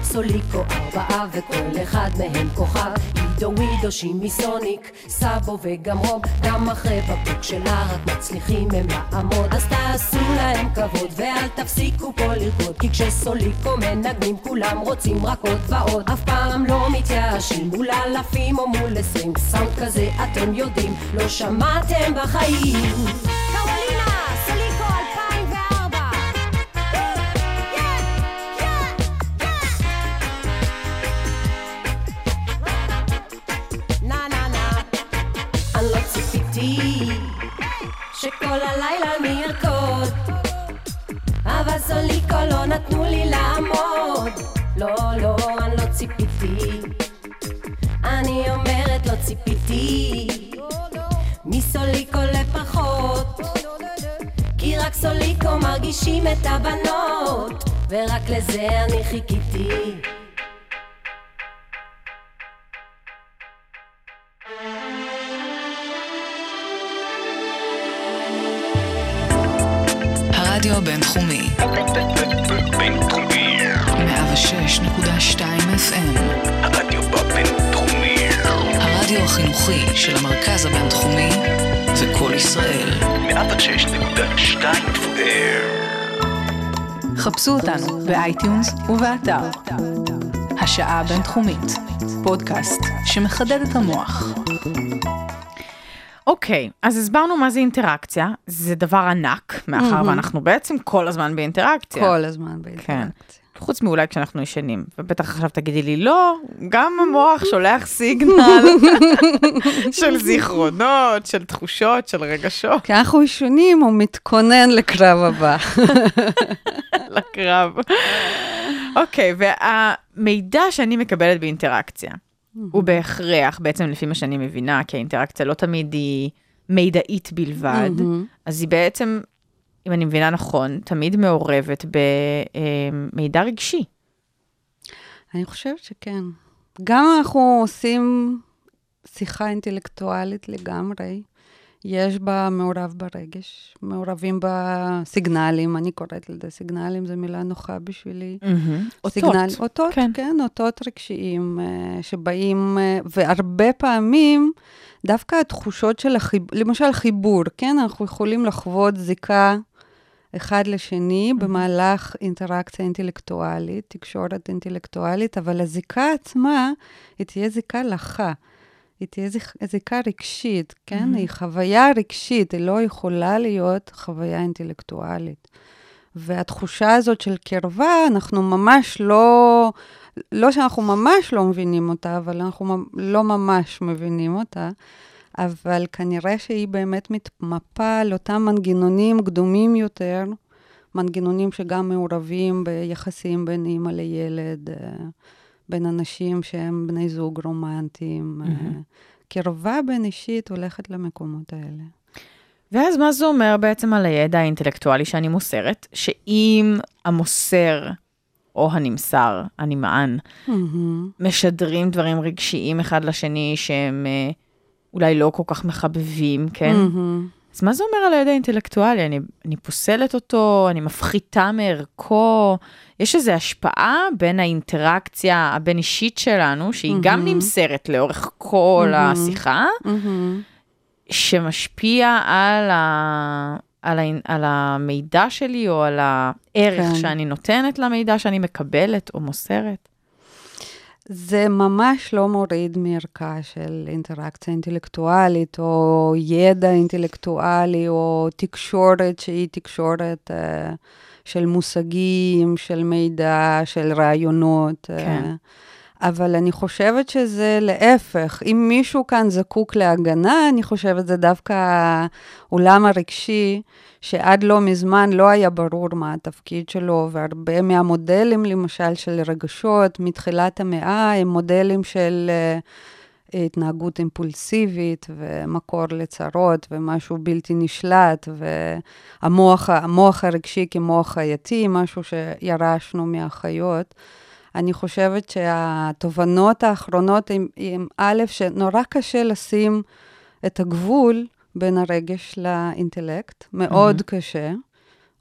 סוליקו ארבעה וכל אחד מהם כוכב. עידו ווידו, שימי סוניק, סאבו וגם רוב, גם אחרי בקבוק שלה רק מצליחים הם לעמוד. אז תעשו להם כבוד ואל תפסיקו פה לרקוד, כי כשסוליקו מנגנים כולם רוצים רק עוד ועוד. אף פעם לא מתייאשים מול אלפים או מול עשרים, סאונד כזה אתם יודעים, לא שמעתם בחיים. ציפיתי שכל הלילה אני ארקוד אבל סוליקו לא נתנו לי לעמוד. לא, לא, אני לא ציפיתי. אני אומרת לא ציפיתי. מסוליקו לפחות כי רק סוליקו מרגישים את הבנות ורק לזה אני חיכיתי הבינתחומי, בינתחומי. 106.2 FM, הרדיו בבינתחומי. הרדיו החינוכי של המרכז הבינתחומי וקול ישראל. 106.2 FM. חפשו אותנו ב iTunes ובאתר. השעה הבינתחומית, פודקאסט שמחדד את המוח. אוקיי, אז הסברנו מה זה אינטראקציה, זה דבר ענק, מאחר ואנחנו בעצם כל הזמן באינטראקציה. כל הזמן כן. באינטראקציה. חוץ מאולי כשאנחנו ישנים, ובטח עכשיו תגידי לי, לא, גם המוח (laughs) שולח סיגנל (laughs) של זיכרונות, של תחושות, של רגשות כי אנחנו ישנים, הוא מתכונן לקרב הבא. (laughs) לקרב. אוקיי, והמידע שאני מקבלת באינטראקציה, הוא בהכרח, בעצם לפי מה שאני מבינה, כי האינטראקציה לא תמיד היא מידעית בלבד, אז היא בעצם, אם אני מבינה נכון, תמיד מעורבת במידע רגשי. אני חושבת שכן. גם אנחנו עושים שיחה אינטלקטואלית לגמרי. יש בה מעורב ברגש, מעורבים בסיגנלים, אני קוראת לזה סיגנלים, זו מילה נוחה בשבילי. אותות. סיגנל, אותות, כן. כן, כן אותות רגשיים אה, שבאים, אה, והרבה פעמים דווקא התחושות של החיבור, למשל חיבור, כן, אנחנו יכולים לחוות זיקה אחד לשני במהלך אינטראקציה אינטלקטואלית, תקשורת אינטלקטואלית, אבל הזיקה עצמה, היא תהיה זיקה לחה. היא תהיה זיק- זיקה רגשית, כן? היא חוויה רגשית, היא לא יכולה להיות חוויה אינטלקטואלית. והתחושה הזאת של קרבה, אנחנו ממש לא, לא שאנחנו ממש לא מבינים אותה, אבל אנחנו לא ממש מבינים אותה, אבל כנראה שהיא באמת מתמפה על אותם מנגנונים קדומים יותר, מנגנונים שגם מעורבים ביחסים בין אימא לילד, בין אנשים שהם בני זוג רומנטיים. אה, קרבה בין אישית הולכת למקומות האלה. ואז מה זה אומר בעצם על הידע האינטלקטואלי שאני מוסרת? שאם המוסר או הנמסר, הנמען, משדרים דברים רגשיים אחד לשני שהם אה, אולי לא כל כך מחבבים, כן? אז מה זה אומר על הידע האינטלקטואלי? אני, אני פוסלת אותו, אני מפחיתה מערכו, יש איזו השפעה בין האינטראקציה הבין-אישית שלנו, שהיא גם נמסרת לאורך כל השיחה, שמשפיע על, ה... על, ה... על המידע שלי או על הערך כן. שאני נותנת למידע שאני מקבלת או מוסרת. זה ממש לא מוריד מערכה של אינטראקציה אינטלקטואלית, או ידע אינטלקטואלי, או תקשורת שהיא תקשורת אה, של מושגים, של מידע, של רעיונות. אה, כן. אבל אני חושבת שזה להפך. אם מישהו כאן זקוק להגנה, אני חושבת זה דווקא העולם הרגשי, שעד לא מזמן לא היה ברור מה התפקיד שלו, והרבה מהמודלים, למשל, של רגשות מתחילת המאה, הם מודלים של uh, התנהגות אימפולסיבית ומקור לצרות ומשהו בלתי נשלט, והמוח המוח הרגשי כמוח חייתי, משהו שירשנו מהחיות. אני חושבת שהתובנות האחרונות הן, הן א', שנורא קשה לשים את הגבול בין הרגש לאינטלקט, מאוד mm-hmm. קשה.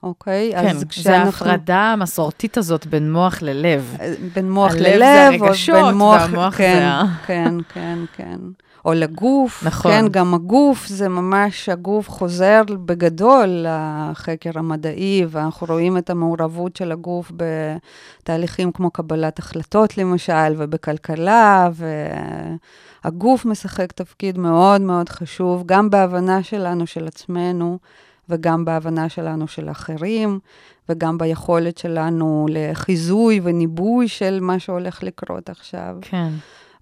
אוקיי? כן, אז זה כשאנחנו- ההפרדה המסורתית הזאת בין מוח ללב. אה, בין מוח הלב ללב, זה הרגשות, בין מוח, והמוח כן, זה ה- כן, כן, כן. או לגוף, נכון. כן, גם הגוף, זה ממש, הגוף חוזר בגדול לחקר המדעי, ואנחנו רואים את המעורבות של הגוף בתהליכים כמו קבלת החלטות למשל, ובכלכלה, והגוף משחק תפקיד מאוד מאוד חשוב, גם בהבנה שלנו של עצמנו, וגם בהבנה שלנו של אחרים, וגם ביכולת שלנו לחיזוי וניבוי של מה שהולך לקרות עכשיו. כן.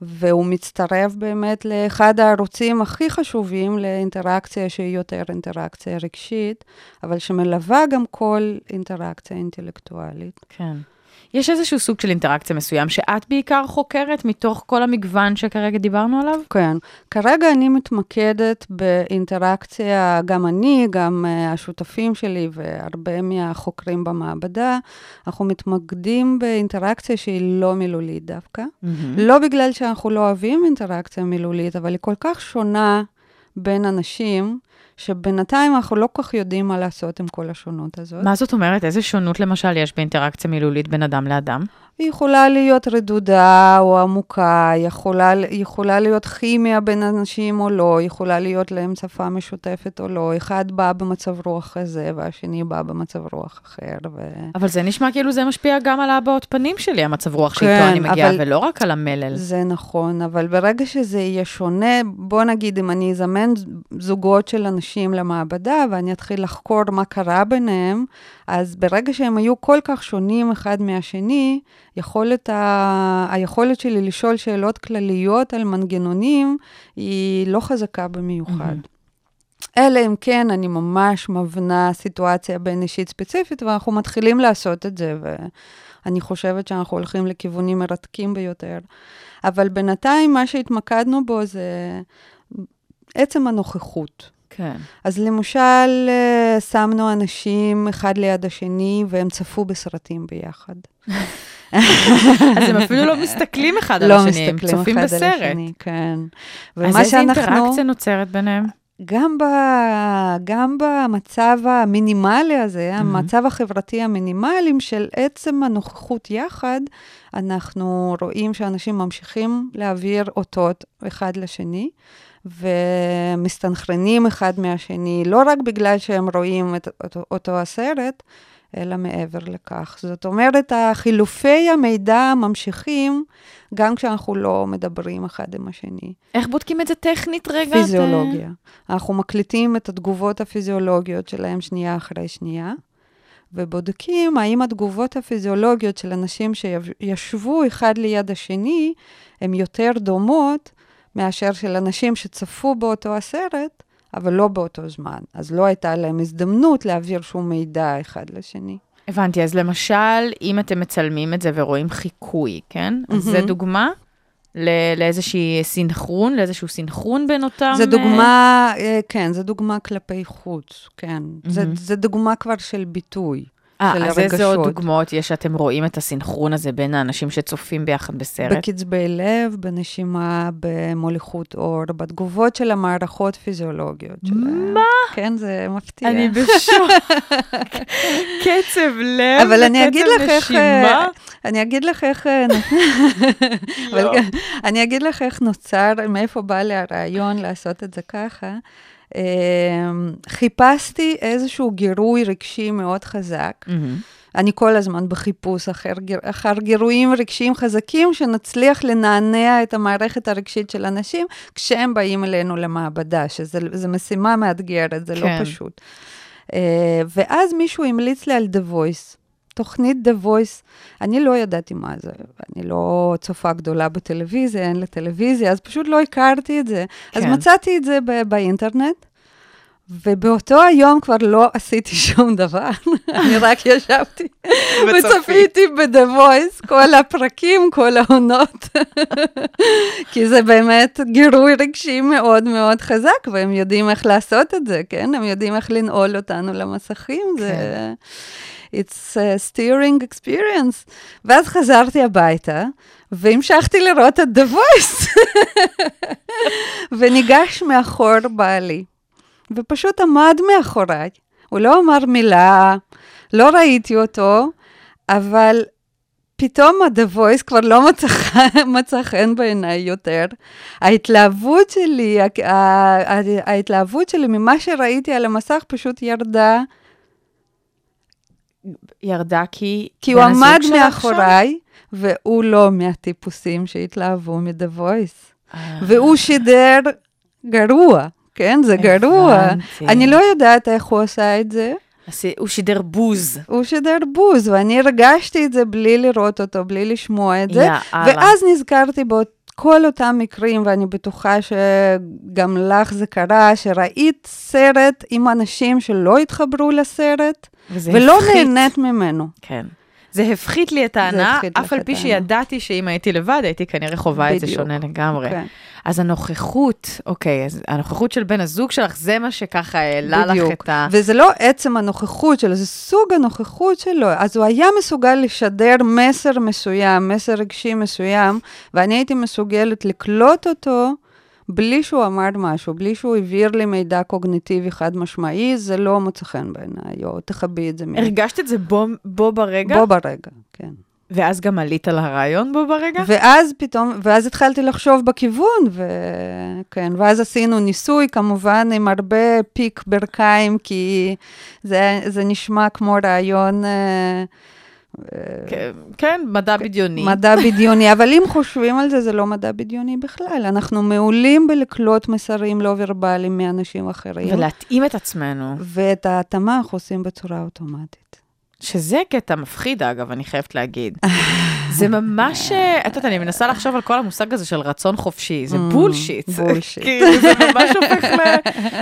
והוא מצטרף באמת לאחד הערוצים הכי חשובים לאינטראקציה שהיא יותר אינטראקציה רגשית, אבל שמלווה גם כל אינטראקציה אינטלקטואלית. כן. יש איזשהו סוג של אינטראקציה מסוים שאת בעיקר חוקרת מתוך כל המגוון שכרגע דיברנו עליו? כן. כרגע אני מתמקדת באינטראקציה, גם אני, גם uh, השותפים שלי והרבה מהחוקרים במעבדה, אנחנו מתמקדים באינטראקציה שהיא לא מילולית דווקא. לא בגלל שאנחנו לא אוהבים אינטראקציה מילולית, אבל היא כל כך שונה בין אנשים, שבינתיים אנחנו לא כל כך יודעים מה לעשות עם כל השונות הזאת. מה זאת אומרת? איזה שונות למשל יש באינטראקציה מילולית בין אדם לאדם? היא יכולה להיות רדודה או עמוקה, יכולה, יכולה להיות כימיה בין אנשים או לא, יכולה להיות להם שפה משותפת או לא. אחד בא במצב רוח כזה והשני בא במצב רוח אחר. ו... אבל זה נשמע כאילו זה משפיע גם על הבעות פנים שלי, המצב רוח כן, שאיתו אני מגיעה, אבל- ולא רק על המלל. זה נכון, אבל ברגע שזה יהיה שונה, בוא נגיד אם אני אזמן זוגות של אנשים למעבדה ואני אתחיל לחקור מה קרה ביניהם, אז ברגע שהם היו כל כך שונים אחד מהשני, יכולת ה... היכולת שלי לשאול שאלות כלליות על מנגנונים היא לא חזקה במיוחד. אלא אם כן אני ממש מבנה סיטואציה בין אישית ספציפית, ואנחנו מתחילים לעשות את זה, ואני חושבת שאנחנו הולכים לכיוונים מרתקים ביותר. אבל בינתיים מה שהתמקדנו בו זה עצם הנוכחות. כן. אז למשל, אה, שמנו אנשים אחד ליד השני, והם צפו בסרטים ביחד. (laughs) (laughs) אז הם אפילו לא מסתכלים אחד על לא השני, הם צופים בסרט. כן. אז איזה. אינטראקציה נוצרת ביניהם? גם, ב, גם במצב המינימלי הזה, mm-hmm. המצב החברתי המינימלי של עצם הנוכחות יחד, אנחנו רואים שאנשים ממשיכים להעביר אותות אחד לשני, ומסתנכרנים אחד מהשני, לא רק בגלל שהם רואים את אותו, אותו הסרט, אלא מעבר לכך. זאת אומרת, החילופי המידע ממשיכים גם כשאנחנו לא מדברים אחד עם השני. איך בודקים את זה טכנית רגע? פיזיולוגיה. אנחנו מקליטים את התגובות הפיזיולוגיות שלהם שנייה אחרי שנייה, ובודקים האם התגובות הפיזיולוגיות של אנשים שישבו אחד ליד השני, הן יותר דומות מאשר של אנשים שצפו באותו הסרט, אבל לא באותו זמן. אז לא הייתה להם הזדמנות להעביר שום מידע אחד לשני. הבנתי, אז למשל, אם אתם מצלמים את זה ורואים חיקוי, כן? אז זה. דוגמה ל- לאיזושהי סינכרון, לאיזשהו סינכרון בין אותם... זה אה, דוגמה, אה, כן, זה דוגמה כלפי חוץ, כן. זה, מהמם. זה דוגמה כבר של ביטוי. אה, של אז איזה עוד הרגשות. דוגמאות יש שאתם רואים את הסינכרון הזה בין האנשים שצופים ביחד בסרט? בקצבי לב, בנשימה, במוליכות עור, בתגובות של המערכות פיזיולוגיות שלהם. מה? כן, זה מפתיע. אני (laughs) בשוק. קצב לב אבל אני אגיד לך איך... אה, אני אגיד לך איך... אה, (laughs) אבל לא. אני אגיד לך איך נוצר, מאיפה בא לי הרעיון לעשות את זה ככה. אה, חיפשתי איזשהו גירוי רגשי מאוד חזק. מהמם. אני כל הזמן בחיפוש אחר, אחר גירויים רגשיים חזקים, שנצליח לנענע את המערכת הרגשית של אנשים כשהם באים אלינו למעבדה, שזו משימה מאתגרת, זה כן. לא פשוט. Uh, ואז מישהו המליץ לי על The Voice. תוכנית The Voice, אני לא ידעתי מה זה, אני לא צופה גדולה בטלוויזיה, אין לי טלוויזיה, אז פשוט לא הכרתי את זה. כן. אז כן. מצאתי את זה ב- באינטרנט, ובאותו היום כבר לא עשיתי (laughs) שום דבר, אני רק ישבתי (laughs) וצפיתי ב-The Voice, כל הפרקים, כל העונות, (laughs) כי זה באמת גירוי רגשי מאוד מאוד חזק, והם יודעים איך לעשות את זה, כן? הם יודעים איך לנעול אותנו למסכים, זה... It's a steering experience. ואז חזרתי הביתה, והמשכתי לראות את The Voice. (laughs) וניגש מאחור בעלי, ופשוט עמד מאחוריי. הוא לא אמר מילה, לא ראיתי אותו, אבל פתאום ה-The Voice כבר לא (laughs) מצא חן בעיניי יותר. ההתלהבות שלי, ההתלהבות שלי ממה שראיתי על המסך פשוט ירדה, ירדה כי... כי הוא עמד מאחוריי, והוא לא מהטיפוסים שהתלהבו. שם? אה, והוא שידר גרוע, כן? זה גרוע. אני לא יודעת איך הוא עשה את זה. הוא שידר בוז. הוא שידר בוז, ואני הרגשתי את זה בלי לראות אותו, בלי לשמוע את זה. יאללה. ואז נזכרתי בכל אותם מקרים, ואני בטוחה שגם לך זה קרה, שראית סרט עם אנשים שלא התחברו לסרט, ולא הפחית. נהנית ממנו. כן. זה הפחית לי את ההנאה, לך אף על פי. שידעתי שאם הייתי לבד, הייתי כנראה חווה את זה. שונה לגמרי. כן. אז הנוכחות, אוקיי, אז הנוכחות של בן הזוג שלך, זה מה שככה העלה לך בדיוק. את ה... וזה לא עצם הנוכחות שלו, זה סוג הנוכחות שלו. אז הוא היה מסוגל לשדר מסר מסוים, מסר רגשי מסוים, ואני הייתי מסוגלת לקלוט אותו בלי שהוא אמר משהו, בלי שהוא העביר לי מידע קוגניטיבי חד משמעי, זה לא מוצא חן בעיניי, או תכבי את זה ממני. הרגשת את זה בו, בו ברגע, בו ברגע, כן. ואז גם עלית על הרעיון בו ברגע? ואז פתאום, ואז התחלתי לחשוב בכיוון, וכן, ואז עשינו ניסוי, כמובן, עם הרבה פיק ברכיים, כי זה, זה נשמע כמו רעיון אה, כן, כן, מדע בדיוני. מדע בדיוני, אבל אם חושבים על זה, זה לא מדע בדיוני בכלל. אנחנו מעולים בלקלוט מסרים לא ורבליים מאנשים אחרים, ולהתאים את עצמנו, ואת ההתאמה אנחנו עושים בצורה אוטומטית. שזה קטע מפחיד, אגב, אני חייבת להגיד. (laughs) זה ממש, אה, את יודעת, אני מנסה לחשוב על כל המושג הזה של רצון חופשי, זה בולשיט. בולשיט. (laughs) כאילו, זה ממש הופך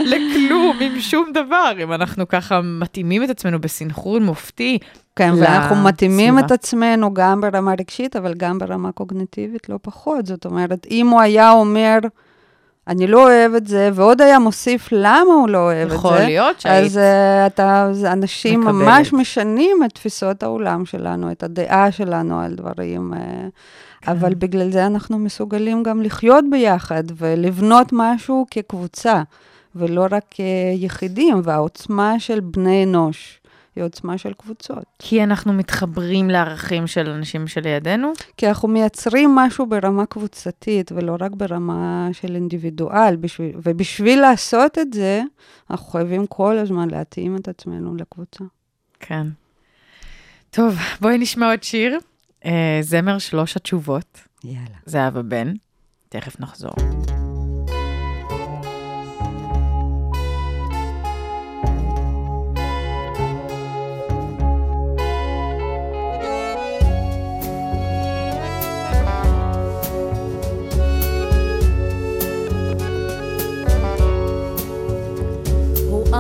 לכלום, עם שום דבר, אם אנחנו ככה מתאימים את עצמנו בסנכרון מופתי. כן, ואנחנו מתאימים. את עצמנו גם ברמה רגשית, אבל גם ברמה קוגניטיבית, לא פחות. זאת אומרת, אם הוא היה אומר, אני לא אוהב את זה, ועוד היה מוסיף למה הוא לא אוהב את זה, יכול להיות שהיית... אז uh, אתה, אנשים מקבלת. ממש משנים את תפיסות העולם שלנו, את הדעה שלנו על דברים. Uh, כן. אבל בגלל זה אנחנו מסוגלים גם לחיות ביחד ולבנות משהו כקבוצה, ולא רק כיחידים, והעוצמה של בני אנוש היא עוצמה של קבוצות. כי אנחנו מתחברים לערכים של אנשים שלידינו? כי אנחנו מייצרים משהו ברמה קבוצתית, ולא רק ברמה של אינדיבידואל, בשביל, ובשביל לעשות את זה, אנחנו חייבים כל הזמן להתאים את עצמנו לקבוצה. כן. טוב, בואי נשמע עוד שיר. אה, זמר שלוש התשובות, יאללה. זהבה בן. תכף נחזור.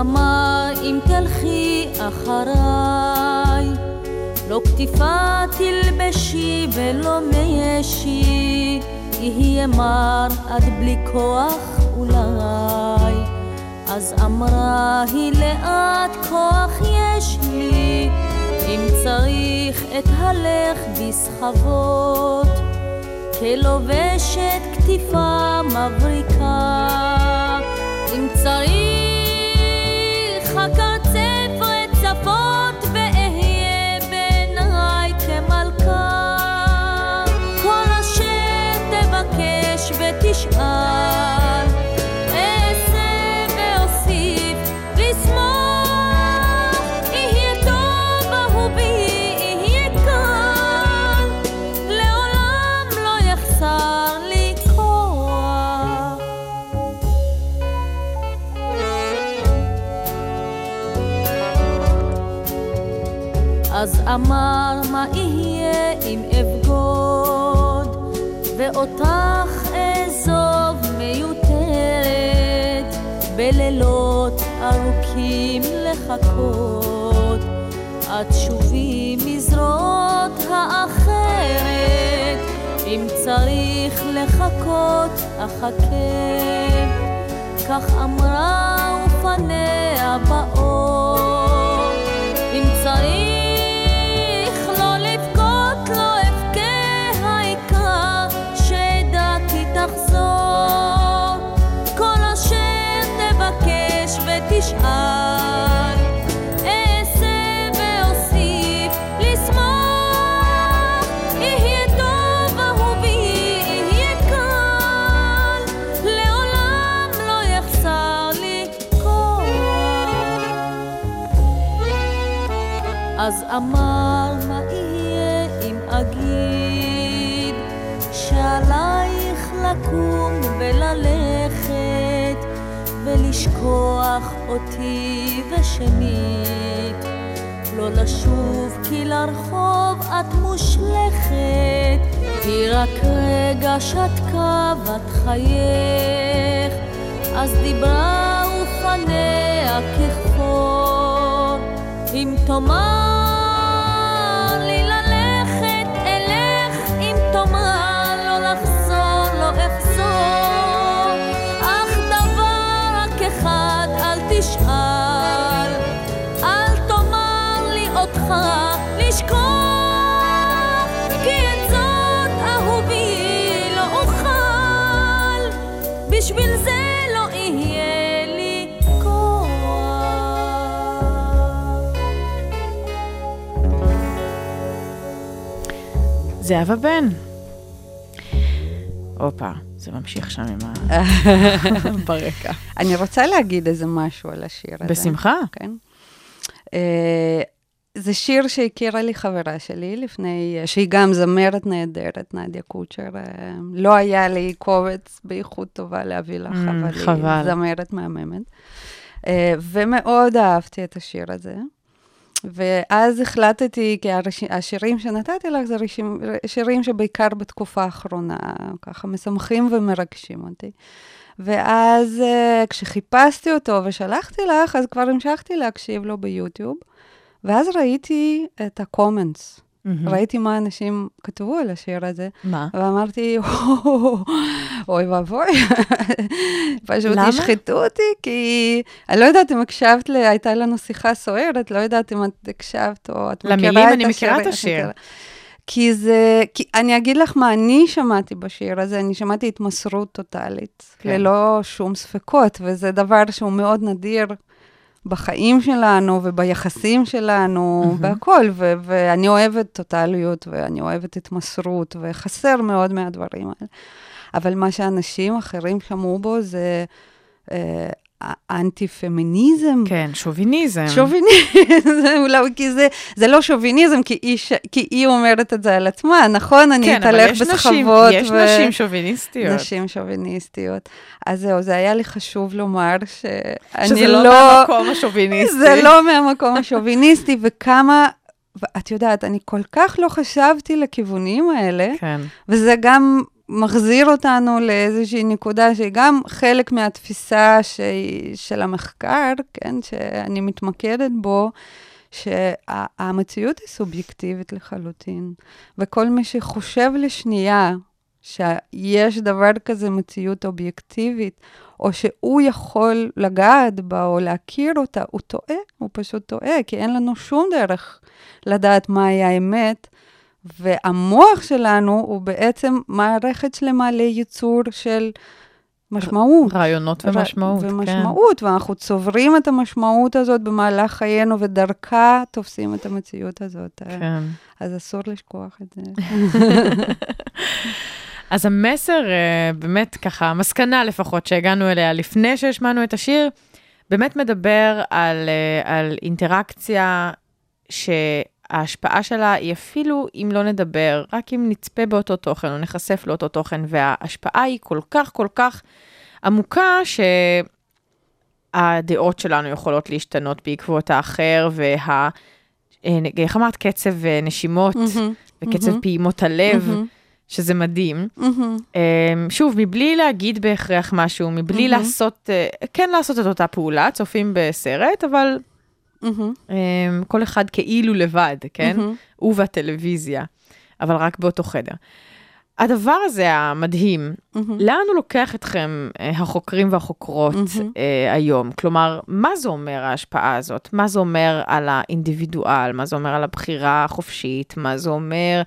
אמר אם תלכי אחריי, לא כתיפה תלבשי ולא מישי, יהיה מר עד בלי כוח אולי. אז אמרה היא לאט כוח יש לי, אם צריך את הלך בסחבות, כלובשת כתיפה מבריקה. אם צריך הקרצף רצפות אז אמר מה יהיה אם אבגוד? ואותך אעזוב מיותרת בלילות ארוכים לחכות. עד שובי מזרועות האחרת אם צריך לחכות אחכה. כך אמרה ופניה באור אמר מה יהיה אם אגיד שעלייך לקום וללכת ולשכוח אותי ושנית? לא לשוב כי לרחוב את מושלכת היא רק רגע שתקה בת חייך. אז דיברה ופניה כחפור אם תאמר זהבה בן. הופה, זה ממשיך שם עם ה... (laughs) ברקע. אני רוצה להגיד איזה משהו על השיר הזה. בשמחה. כן. אה, זה שיר שהכירה לי חברה שלי לפני, שהיא גם זמרת נהדרת, נדיה קוצ'ר. אה, לא היה לי קובץ באיכות טובה להביא לך, Mm, אבל. היא זמרת מהממת. אה, ומאוד אהבתי את השיר הזה. ואז החלטתי, כי הרש... השירים שנתתי לך זה רשים... שירים שבעיקר בתקופה האחרונה, ככה משמחים ומרגשים אותי. ואז uh, כשחיפשתי אותו ושלחתי לך, אז כבר המשכתי להקשיב לו ביוטיוב, ואז ראיתי את הקומנטס. מהמם. ראיתי מה אנשים כתבו על השיר הזה, מה? ואמרתי, אוי ואבוי, (laughs) פשוט למה? ישחטו אותי, כי אני לא יודעת אם הקשבת, ל- הייתה לנו שיחה סוערת, לא יודעת אם את הקשבת או את מכירה את השיר. למילים אני מכירה את השיר. כי זה, כי אני אגיד לך מה אני שמעתי בשיר הזה, אני שמעתי התמסרות טוטאלית, כן. ללא שום ספקות, וזה דבר שהוא מאוד נדיר בחיים שלנו וביחסים שלנו, מהמם. בהכל, ו- ואני אוהבת טוטליות ואני אוהבת התמסרות, וחסר מאוד מהדברים האלה. אבל מה שאנשים אחרים שמעו בו זה אה, אנטי-פמיניזם. כן, שוביניזם. שוביניזם, אולי, כי זה, זה לא שוביניזם, כי היא, כי היא אומרת את זה על עצמה, נכון? אני כן, אבל אתהלך יש נשים, בסחבות. יש ו- נשים שוביניסטיות. נשים שוביניסטיות. אז זהו, זה היה לי חשוב לומר שאני שזה לא... לא מהמקום השוביניסטי. זה לא מהמקום השוביניסטי, (laughs) וכמה... ואת יודעת, אני כל כך לא חשבתי לכיוונים האלה, כן. וזה גם מחזיר אותנו לאיזושהי נקודה שהיא גם חלק מהתפיסה שהיא, של המחקר, כן, שאני מתמקדת בו, שהמציאות היא סובייקטיבית לחלוטין, וכל מי שחושב לשנייה שיש דבר כזה מציאות אובייקטיבית, או שהוא יכול לגעת בה או להכיר אותה, הוא טועה, הוא פשוט טועה, כי אין לנו שום דרך לדעת מהי האמת. והמוח שלנו הוא בעצם מערכת שלמה לייצור של משמעות. רעיונות ומשמעות, כן. ומשמעות, ואנחנו צוברים את המשמעות הזאת במהלך חיינו, ודרכה תופסים את המציאות הזאת. כן. אז אסור לשכוח את זה. (laughs) אז המסר, אה, באמת ככה, המסקנה לפחות שהגענו אליה לפני שהשמענו את השיר, באמת מדבר על, אה, על אינטראקציה שההשפעה שלה היא אפילו אם לא נדבר, רק אם נצפה באותו תוכן או נחשף לאותו תוכן, וההשפעה היא כל כך כל כך עמוקה, שהדעות שלנו יכולות להשתנות בעקבות האחר, וה... אה, איך אמרת? קצב אה, נשימות מהמם, וקצב מהמם. פעימות הלב. מהמם, שזה מדהים. Um, שוב, מבלי להגיד בהכרח משהו, מבלי מהמם. לעשות, uh, כן לעשות את אותה פעולה, צופים בסרט, אבל um, כל אחד כאילו לבד, כן? מהמם. הוא והטלוויזיה, אבל רק באותו חדר. הדבר הזה המדהים, מהמם. לאן הוא לוקח אתכם, uh, החוקרים והחוקרות uh, היום? כלומר, מה זה אומר ההשפעה הזאת? מה זה אומר על האינדיבידואל? מה זה אומר על הבחירה החופשית? מה זה אומר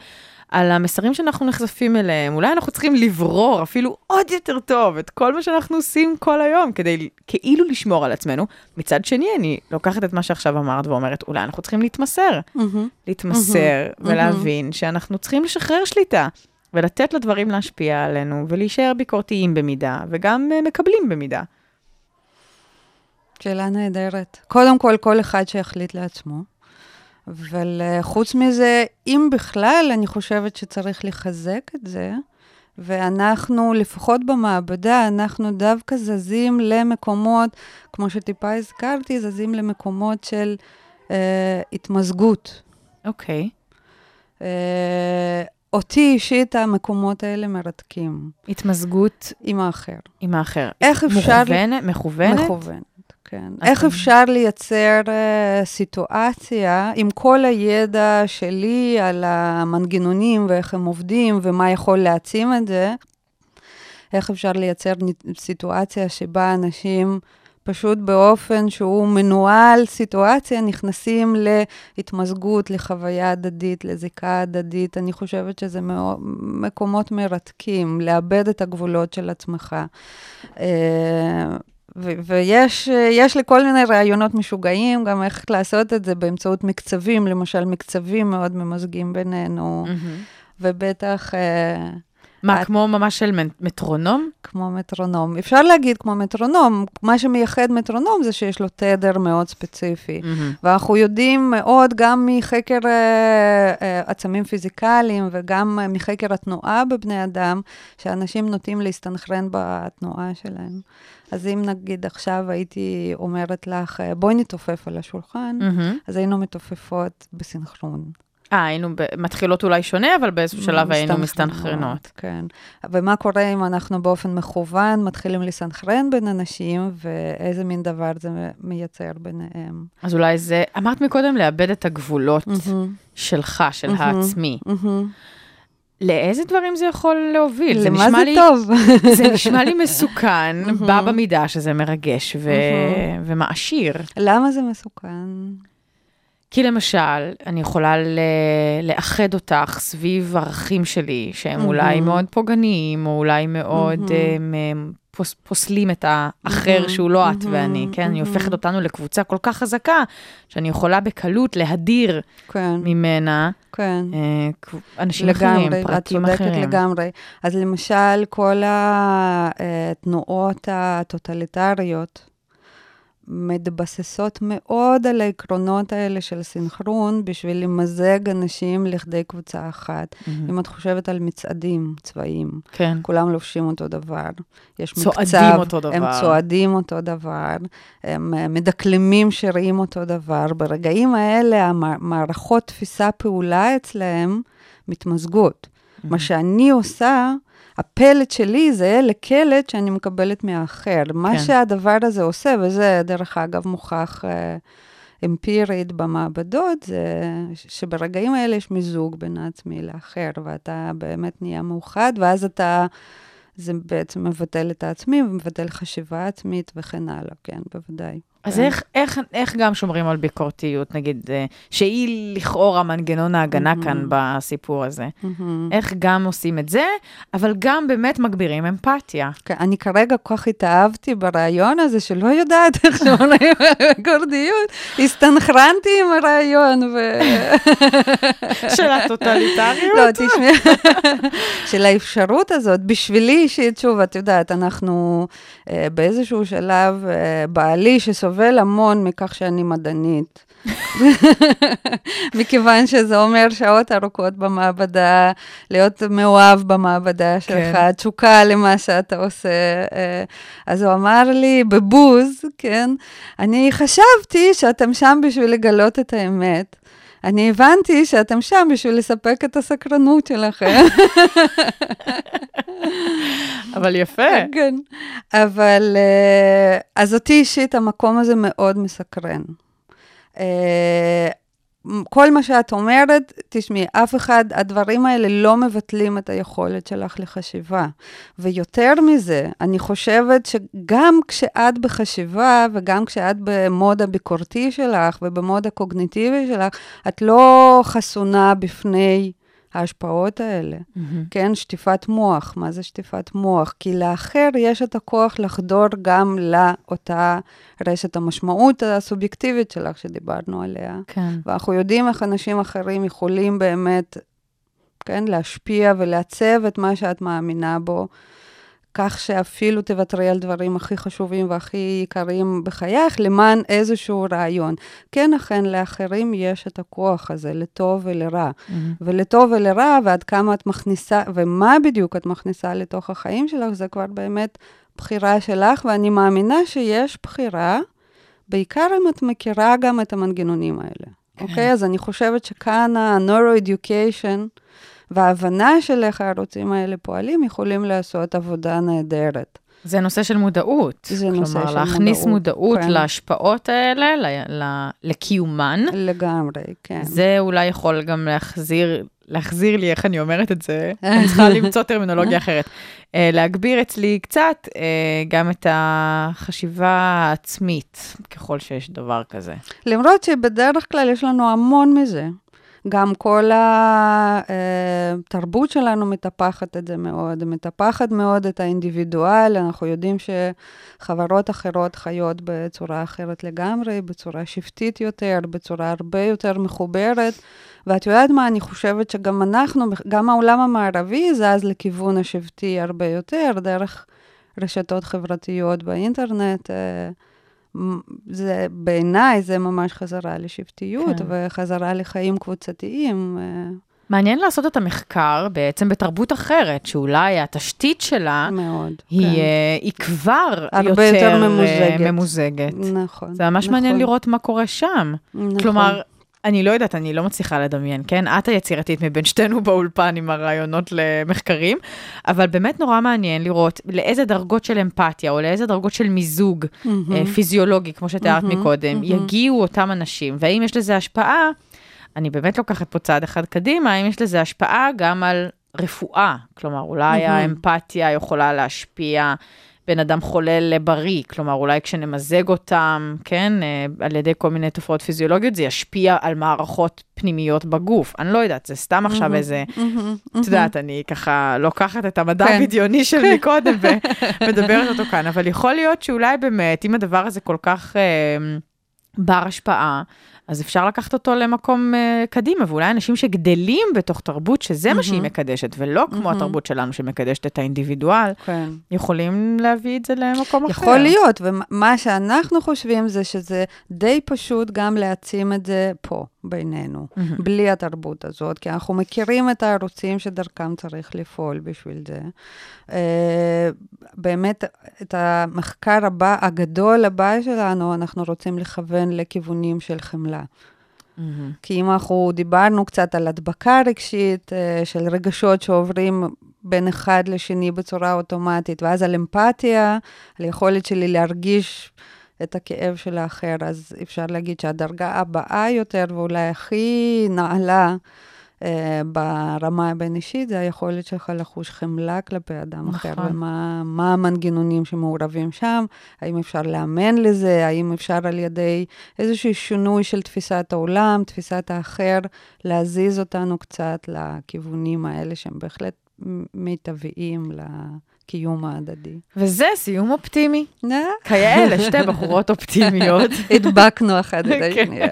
על המסרים שאנחנו נחשפים אליהם? אולי אנחנו צריכים לברור אפילו עוד יותר טוב את כל מה שאנחנו עושים כל היום, כדי כאילו לשמור על עצמנו. מצד שני, אני לוקחת את מה שעכשיו אמרת ואומרת, אולי אנחנו צריכים להתמסר. מהמם. להתמסר מהמם. ולהבין שאנחנו צריכים לשחרר שליטה. ולתת לדברים להשפיע עלינו, ולהישאר ביקורתיים במידה, וגם uh, מקבלים במידה. שאלה נהדרת. קודם כל, כל אחד שיחליט לעצמו. אבל אה, חוץ מזה, אם בכלל, אני חושבת שצריך לחזק את זה, ואנחנו, לפחות במעבדה, אנחנו דווקא זזים למקומות, כמו שטיפה הזכרתי, זזים למקומות של אה, התמזגות. אוקיי. אה, אותי אישית המקומות האלה מרתקים, התמזגות עם האחר. עם האחר. איך אפשר... מכוונת? מכוונת? מכוונת, כן. איך אני- אפשר לייצר uh, סיטואציה עם כל הידע שלי על המנגנונים ואיך הם עובדים ומה יכול להעצים את זה, איך אפשר לייצר סיטואציה שבה אנשים פשוט באופן שהוא מנוהל סיטואציה, נכנסים להתמזגות, לחוויה הדדית, לזיקה הדדית. אני חושבת שזה מאו- מקומות מרתקים, לאבד את הגבולות של עצמך. ויש יש לי כל מיני רעיונות משוגעים, גם איך לעשות את זה באמצעות מקצבים, למשל מקצבים מאוד ממזגים בינינו, מהמם. ובטח אה, מה, את- כמו ממש של מט- מטרונום? כמו מטרונום. אפשר להגיד כמו מטרונום, מה שמייחד מטרונום זה שיש לו תדר מאוד ספציפי. מהמם. ואנחנו יודעים מאוד גם מחקר אה, אה, עצמים פיזיקליים וגם אה, מחקר התנועה בבני אדם, שאנשים נוטים להסתנכרן בתנועה שלהם. אז אם נגיד עכשיו הייתי אומרת לך, אה, בואי נתעופף על השולחן, מהמם. אז היינו מתעופפות בסינכרון. אה, היינו ב- מתחילות אולי שונה, אבל באיזשהו שלב היינו מסתנכרנות. כן. ומה קורה אם אנחנו באופן מכוון מתחילים לסנכרן בין אנשים, ואיזה מין דבר זה מייצר ביניהם. אז אולי זה, אמרת מקודם לאבד את הגבולות מהמם, שלך, של מהמם. העצמי. מהמם. לאיזה דברים זה יכול להוביל? זה למה נשמע זה לי- טוב? זה נשמע לי מסוכן. (laughs) בא במידה שזה מרגש ו-. ומעשיר. למה זה מסוכן? כי למשל, אני יכולה ל- לאחד אותך סביב ערכים שלי, שהם. אולי מאוד פוגעניים, או אולי מאוד. הם, פוס, פוסלים את האחר שהוא לא את ואני, כן? אני. הופכת אותנו לקבוצה כל כך חזקה, שאני יכולה בקלות להדיר כן, ממנה כן. אה, אנשים אחרים, לגמרי, את פרטים צודקת אחרים. לגמרי. אז למשל, כל התנועות הטוטליטריות מתבססות מאוד על העקרונות האלה של סינכרון בשביל למזג אנשים לכדי קבוצה אחת. מהמם. אם את חושבת על מצעדים צבאיים, כן. כולם לובשים אותו דבר. יש צועדים מקצב, אותו דבר. הם צועדים אותו דבר, הם מדקלמים שירים אותו דבר. ברגעים האלה, המערכות תפיסה פעולה אצלהם מתמזגות. מה שאני עושה, הפלט שלי זה לקלט שאני מקבלת מהאחר. מה כן. שהדבר הזה עושה, וזה דרך אגב מוכח אה, אמפירית במעבדות, זה שברגעים האלה יש מיזוג בין העצמי לאחר, ואתה באמת נהיה מאוחד, ואז אתה, זה בעצם מבטל את העצמי, ומבטל חשיבה עצמית וכן הלאה, כן, בוודאי. אז. איך, איך, איך גם שומרים על ביקורתיות, נגיד, אה, שהיא לכאורה מנגנון ההגנה מהמם. כאן בסיפור הזה? מהמם. איך גם עושים את זה, אבל גם באמת מגבירים אמפתיה. כן, אני כרגע כל כך התאהבתי ברעיון הזה, שלא יודעת איך שומרים על גורדיות, הסתנכרנתי עם הרעיון, ו... (laughs) של הטוטליטריות? לא, תשמעי, (laughs) של האפשרות הזאת, בשבילי אישית, שוב, את יודעת, אנחנו אה, באיזשהו שלב, אה, בעלי שסובל המון מכך שאני מדענית. מכיוון שזה אומר שעות ארוכות במעבדה, להיות מאוהב במעבדה שלך, כן. תשוקה למה שאתה עושה. אה, אז הוא אמר לי בבוז, כן, אני חשבתי שאתם שם בשביל לגלות את האמת. אני הבנתי שאתם שם בשביל לספק את הסקרנות שלכם. (laughs) אבל יפה. כן. אבל, אה, אז אותי אישית המקום הזה מאוד מסקרן. כל מה שאת אומרת, תשמעי, אף אחד, הדברים האלה לא מבטלים את היכולת שלך לחשיבה. ויותר מזה, אני חושבת שגם כשאת בחשיבה וגם כשאת במוד הביקורתי שלך ובמוד הקוגניטיבי שלך, את לא חסונה בפני ההשפעות האלה. מהמם. כן, שטיפת מוח. מה זה שטיפת מוח? כי לאחר יש את הכוח לחדור גם לאותה רשת המשמעות הסובייקטיבית שלך שדיברנו עליה. כן. ואנחנו יודעים איך אנשים אחרים יכולים באמת, כן, להשפיע ולעצב את מה שאת מאמינה בו. כך שאפילו תוותרי על דברים הכי חשובים והכי יקרים בחייך, למען איזשהו רעיון. כן, אכן, לאחרים יש את הכוח הזה, לטוב ולרע. Mm-hmm. ולטוב ולרע, ועד כמה את מכניסה, ומה בדיוק את מכניסה לתוך החיים שלך, זה כבר באמת בחירה שלך, ואני מאמינה שיש בחירה, בעיקר אם את מכירה גם את המנגנונים האלה. אוקיי? אז אני חושבת שכאן ה-neuro-education וההבנה של איך הערוצים האלה פועלים, יכולים לעשות עבודה נהדרת. זה נושא של מודעות. זה נושא של כלומר, להכניס מודעות, מודעות כן. להשפעות האלה, ל- ל- לקיומן. לגמרי, כן. זה אולי יכול גם להחזיר, להחזיר לי, איך אני אומרת את זה? אני צריכה (laughs) למצוא טרמינולוגיה אחרת. אה, להגביר אצלי קצת אה, גם את החשיבה העצמית, ככל שיש דבר כזה. למרות שבדרך כלל יש לנו המון מזה. גם כל התרבות שלנו מטפחת את זה מאוד, מטפחת מאוד את האינדיבידואל, אנחנו יודעים שחברות אחרות חיות בצורה אחרת לגמרי, בצורה שבטית יותר, בצורה הרבה יותר מחוברת, ואת יודעת מה, אני חושבת שגם אנחנו, גם העולם המערבי זז לכיוון השבטי הרבה יותר, דרך רשתות חברתיות באינטרנט. אה, זה, בעיניי זה ממש חזרה לשבטיות כן. וחזרה לחיים קבוצתיים. אה, מעניין לעשות את המחקר בעצם בתרבות אחרת, שאולי התשתית שלה מאוד. היא, כן. אה, היא כבר הרבה יותר יותר אה, ממוזגת. ממוזגת. נכון. זה ממש נכון, מעניין לראות מה קורה שם. נכון. כלומר, אני לא יודעת, אני לא מצליחה לדמיין, כן? את היצירתית מבין שתינו באולפן עם הרעיונות למחקרים, אבל באמת נורא מעניין לראות לאיזה דרגות של אמפתיה, או לאיזה דרגות של מיזוג אה, פיזיולוגי, כמו שתיארת מקודם, יגיעו אותם אנשים, והאם יש לזה השפעה, אני באמת לוקחת פה צעד אחד קדימה, האם יש לזה השפעה גם על רפואה, כלומר, אולי האמפתיה יכולה להשפיע בין אדם חולה לבריא, כלומר, אולי כשנמזג אותם, כן, אה, על ידי כל מיני תופעות פיזיולוגיות, זה ישפיע על מערכות פנימיות בגוף. אני לא יודעת, זה סתם עכשיו איזה, את יודעת, אני ככה לוקחת את המדע כן. הבדיוני של מקודם (laughs) ומדברת אותו כאן, אבל יכול להיות שאולי באמת, אם הדבר הזה כל כך... אה, בר השפעה, אז אפשר לקחת אותו למקום uh, קדימה, ואולי אנשים שגדלים בתוך תרבות שזה מה שהיא מקדשת, ולא כמו התרבות שלנו שמקדשת את האינדיבידואל, כן. יכולים להביא את זה למקום אחר. יכול להיות, ומה שאנחנו חושבים זה שזה די פשוט גם להעצים את זה פה, בינינו, בלי התרבות הזאת, כי אנחנו מכירים את הערוצים שדרכם צריך לפעול בשביל זה. אה, באמת, את המחקר הבא, הגדול הבא שלנו, אנחנו רוצים לכוון לכיוונים של חמלה. כי אם אנחנו דיברנו קצת על הדבקה רגשית, אה, של רגשות שעוברים בין אחד לשני בצורה אוטומטית, ואז על אמפתיה, על יכולת שלי להרגיש את הכאב של האחר, אז אפשר להגיד שהדרגה הבאה יותר, ואולי הכי נעלה אה, ברמה הבין-אישית, זה היכולת שלך לחוש חמלה כלפי אדם אחר, נכון. ומה מה המנגנונים שמעורבים שם, האם אפשר לאמן לזה, האם אפשר על ידי איזשהו שינוי של תפיסת העולם, תפיסת האחר, להזיז אותנו קצת לכיוונים האלה שהם בהחלט מיטביים לקיום ההדדי. וזה סיום אופטימי. כאלה, שתי בחורות אופטימיות. (laughs) הדבקנו אחד את כן. השנייה.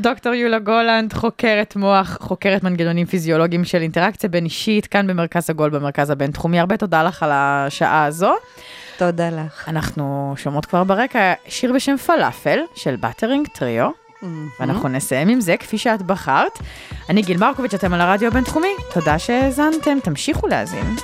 דוקטור יוליה גולנד, חוקרת מוח, חוקרת מנגנונים פיזיולוגיים של אינטראקציה בין אישית, כאן במרכז עגול במרכז הבינתחומי. הרבה תודה לך על השעה הזו. תודה לך. אנחנו שומעות כבר ברקע שיר בשם פלאפל של Buttering Trio, ואנחנו נסיים עם זה כפי שאת בחרת. אני גיל מרקוביץ', אתם על הרדיו הבינתחומי, תודה שהאזנתם, תמשיכו להאזין.